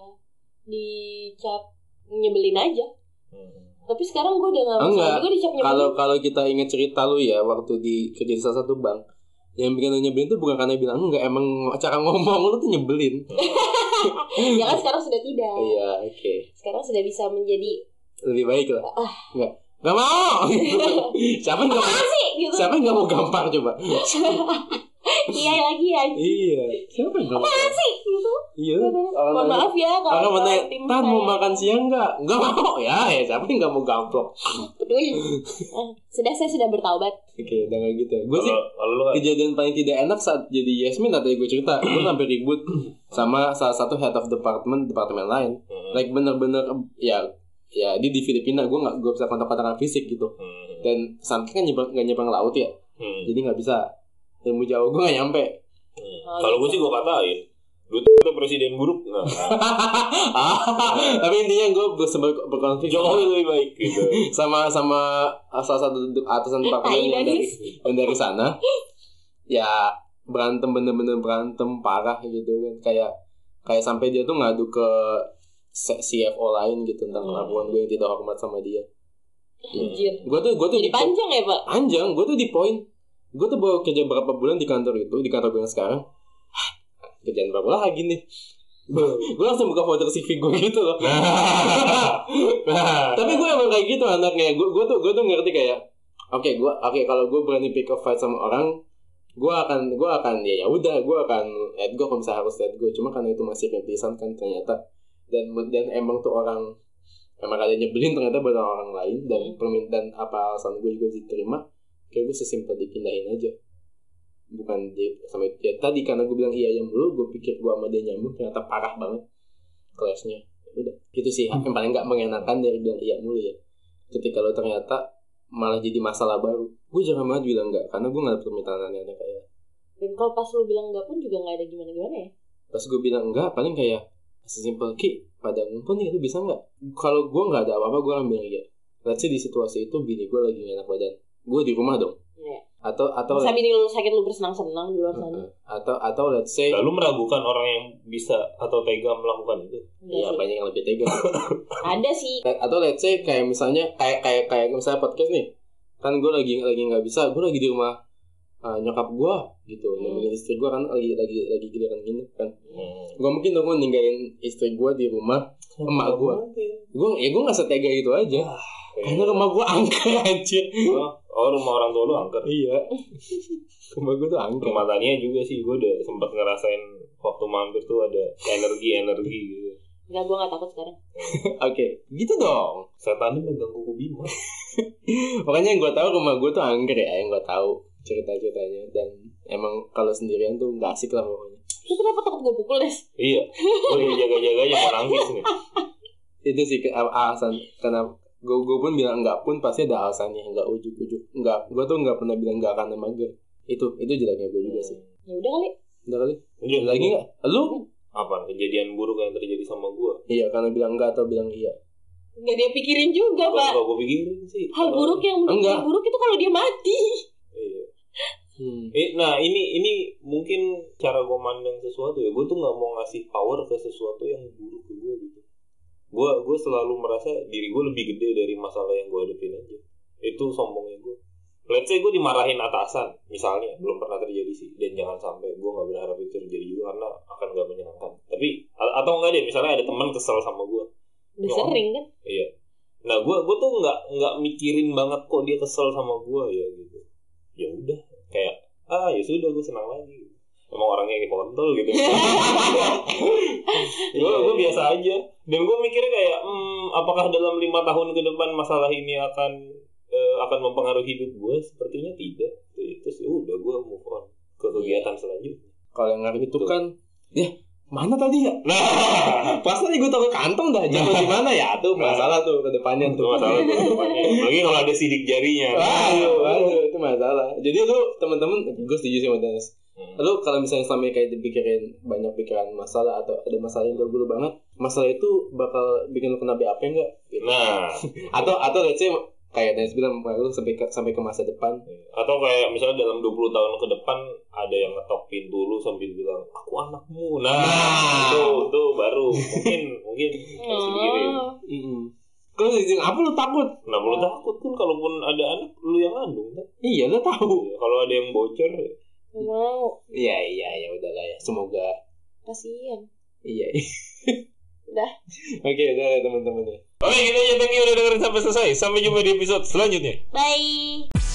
dicap nyebelin aja. Hmm. Tapi sekarang gue udah gak masalah. Enggak. juga dicap nyebelin kalau kalau kita ingat cerita lu ya waktu di kerja di salah satu bank yang bikin lu nyebelin tuh bukan karena bilang enggak emang cara ngomong lu tuh nyebelin. Ya kan sekarang sudah tidak. Iya oke. Sekarang sudah bisa menjadi lebih baik lah. Ah. enggak. Gak mau. Siapa yang gak mau? Gitu. Siapa yang gak mau gampar coba iya lagi ya iya. Siapa yang mau apaan sih? Gitu iya. Mohon maaf ya kalau mana tim Tan mau makan siang nggak? Nggak mau ya, ya siapa yang nggak mau gamplok? peduli Eh, sudah saya sudah bertaubat. Oke, udah kayak gitu ya. Gue sih kejadian paling tidak enak saat jadi Yasmin tadi gue cerita, gue sampai ribut sama salah satu head of department departemen lain. Hmm. Like bener-bener ya ya dia di Filipina gue nggak gue bisa kontak-kontakan fisik gitu. Hmm. dan sampai kan nyebrang nggak nyebrang laut ya. Hmm. jadi nggak bisa ilmu jauh gue nggak nyampe Hmm. Oh, Kalau gue gitu. sih gue katain, lu tuh itu presiden buruk. Nah, tapi intinya gue bersebar berkonflik Jokowi lebih baik gitu. sama sama salah satu atasan departemen yang dari yang dari sana ya berantem bener-bener berantem parah gitu kan kayak kayak sampai dia tuh ngadu ke CFO lain gitu tentang Hmm. perlakuan gue yang tidak hormat sama dia Anjir. gue tuh gue tuh jadi di panjang ya pak panjang gue tuh di poin gue tuh baru kerja berapa bulan di kantor itu di kantor gue yang sekarang. Hah, kerjaan berapa lagi nih? Gue langsung buka folder CV gue gitu loh. Tapi gue emang kayak gitu anaknya. Gue gue tuh gue tuh ngerti kayak oke gue oke kalau gue berani pick a fight sama orang gue akan gue akan ya ya udah gue akan let go kalau misalnya harus let go. Cuma karena itu masih rintisan kan ternyata. Dan dan emang tuh orang emang ada nyebelin ternyata buat orang lain dan permintaan apa alasan gue juga bisa diterima kayak gue sesimpel dipindahin aja. Bukan di sama ya tadi karena gue bilang iya yang dulu gue pikir gue sama dia nyambung ternyata parah banget kelasnya udah itu sih. Yang paling nggak mengenakan dari bilang iya mulu ya. Ketika lo ternyata malah jadi masalah baru. Gue jarang banget bilang enggak karena gue nggak ada permintaan aneh-aneh kayak dan kalau pas lu bilang enggak pun juga nggak ada gimana gimana ya? Pas gue bilang enggak paling kayak sesimpel ki pada ngumpul nih lu bisa nggak? Kalau gue nggak ada apa-apa gue akan bilang iya. Let's say di situasi itu bini gue lagi gak enak badan gue di rumah dong Iya. atau atau Masa bini lu sakit lu bersenang-senang di luar sana. Heeh. atau atau let's say Lalu meragukan orang yang bisa atau tega melakukan itu. Enggak ya sih. banyak yang lebih tega Ada sih. atau let's say kayak misalnya kayak kayak kayak misalnya podcast nih kan gue lagi lagi nggak bisa gue lagi di rumah uh, nyokap gue gitu Hmm. nemenin istri gue kan lagi lagi lagi giliran gini kan Hmm. gue mungkin dong gue ninggalin istri gue di rumah emak gue gue ya gue nggak setega itu aja karena rumah gue angker anjir Oh, oh, rumah orang tua lu angker. iya rumah gue tuh angker Rumah Tania juga sih, gue udah sempat ngerasain waktu mampir tuh ada energi-energi gitu. Enggak, gue gak takut sekarang. oke gitu dong Setan ini megang kuku Bima. Makanya yang gue tahu rumah gue tuh angker ya, yang gue tahu cerita-ceritanya dan emang kalau sendirian tuh nggak asik lah pokoknya. Lu kenapa takut gue pukul, Des? iya, gue lagi jaga-jaganya mau nangis nih. Itu sih ke- alasan kenapa gue gue pun bilang enggak pun pasti ada alasannya enggak ujuk-ujuk enggak gue tuh enggak pernah bilang enggak karena mager itu itu jeleknya gue juga sih Ya udah kali. udah kali Ada lagi nggak lu Apa kejadian buruk yang terjadi sama gue? iya karena bilang enggak atau bilang iya Gak dia pikirin juga, Pak. Gak gue pikirin sih. Hal buruk yang menurut Enggak. dia buruk itu kalau dia mati. Iya. hmm. Eh, nah ini ini mungkin cara gue mandang sesuatu ya. Gue tuh nggak mau ngasih power ke sesuatu yang buruk ke gue gitu. Gue gue selalu merasa diri gue lebih gede dari masalah yang gue hadapin aja. Itu sombongnya gue. Let's say gue dimarahin atasan, misalnya belum pernah terjadi sih. Dan jangan sampai gue nggak berharap itu terjadi juga karena akan gak menyenangkan. Tapi atau enggak deh, misalnya ada teman kesel sama gue. Udah Ya, sering kan? Iya. Nah, gue gue tuh nggak nggak mikirin banget kok dia kesel sama gue ya gitu. Ya udah, kayak ah ya sudah gue senang lagi. Emang orangnya kayak kontol gitu. gue gue biasa aja. Dan gue mikirnya kayak, hmm, apakah dalam lima tahun ke depan masalah ini akan eh, akan mempengaruhi hidup gue? Sepertinya tidak. Terus ya udah gue move on ke kegiatan selanjutnya. kalau yang ngaruh itu kan ya mana tadi ya Nah, pas tadi gue taruh kantong dah jatuh di mana ya tuh Nah. masalah tuh ke depannya itu tuh masalah tuh depannya. Apalagi kalau ada sidik jarinya. Waduh, waduh, itu masalah. Jadi lu teman-teman, gue setuju sih sama Dennis. Hmm. Lu kalau misalnya selama ini kayak dipikirin banyak pikiran masalah atau ada masalah yang dulu banget, masalah itu bakal bikin lu kena BAP enggak? Gitu. Nah, Atau atau let's say kayak Dennis bilang lu sampai ke, sampai ke masa depan. atau kayak misalnya dalam 20 tahun ke depan ada yang ngetok pintu lu sambil bilang aku anakmu nah, Nah. itu itu baru mungkin mungkin dipikirin Oh. Mm Kalau apa lu takut? kenapa lu takut kan kalaupun ada anak lu yang ngandung kan Iya, lu tahu. Ya, kalau ada yang bocor ya. Mau. Iya, iya, ya udahlah ya. Semoga Kasian. iya. Udah. Oke, udah ya teman-teman ya. Oke, kita aja thank you udah dengerin sampai selesai. Sampai jumpa di episode selanjutnya. Bye.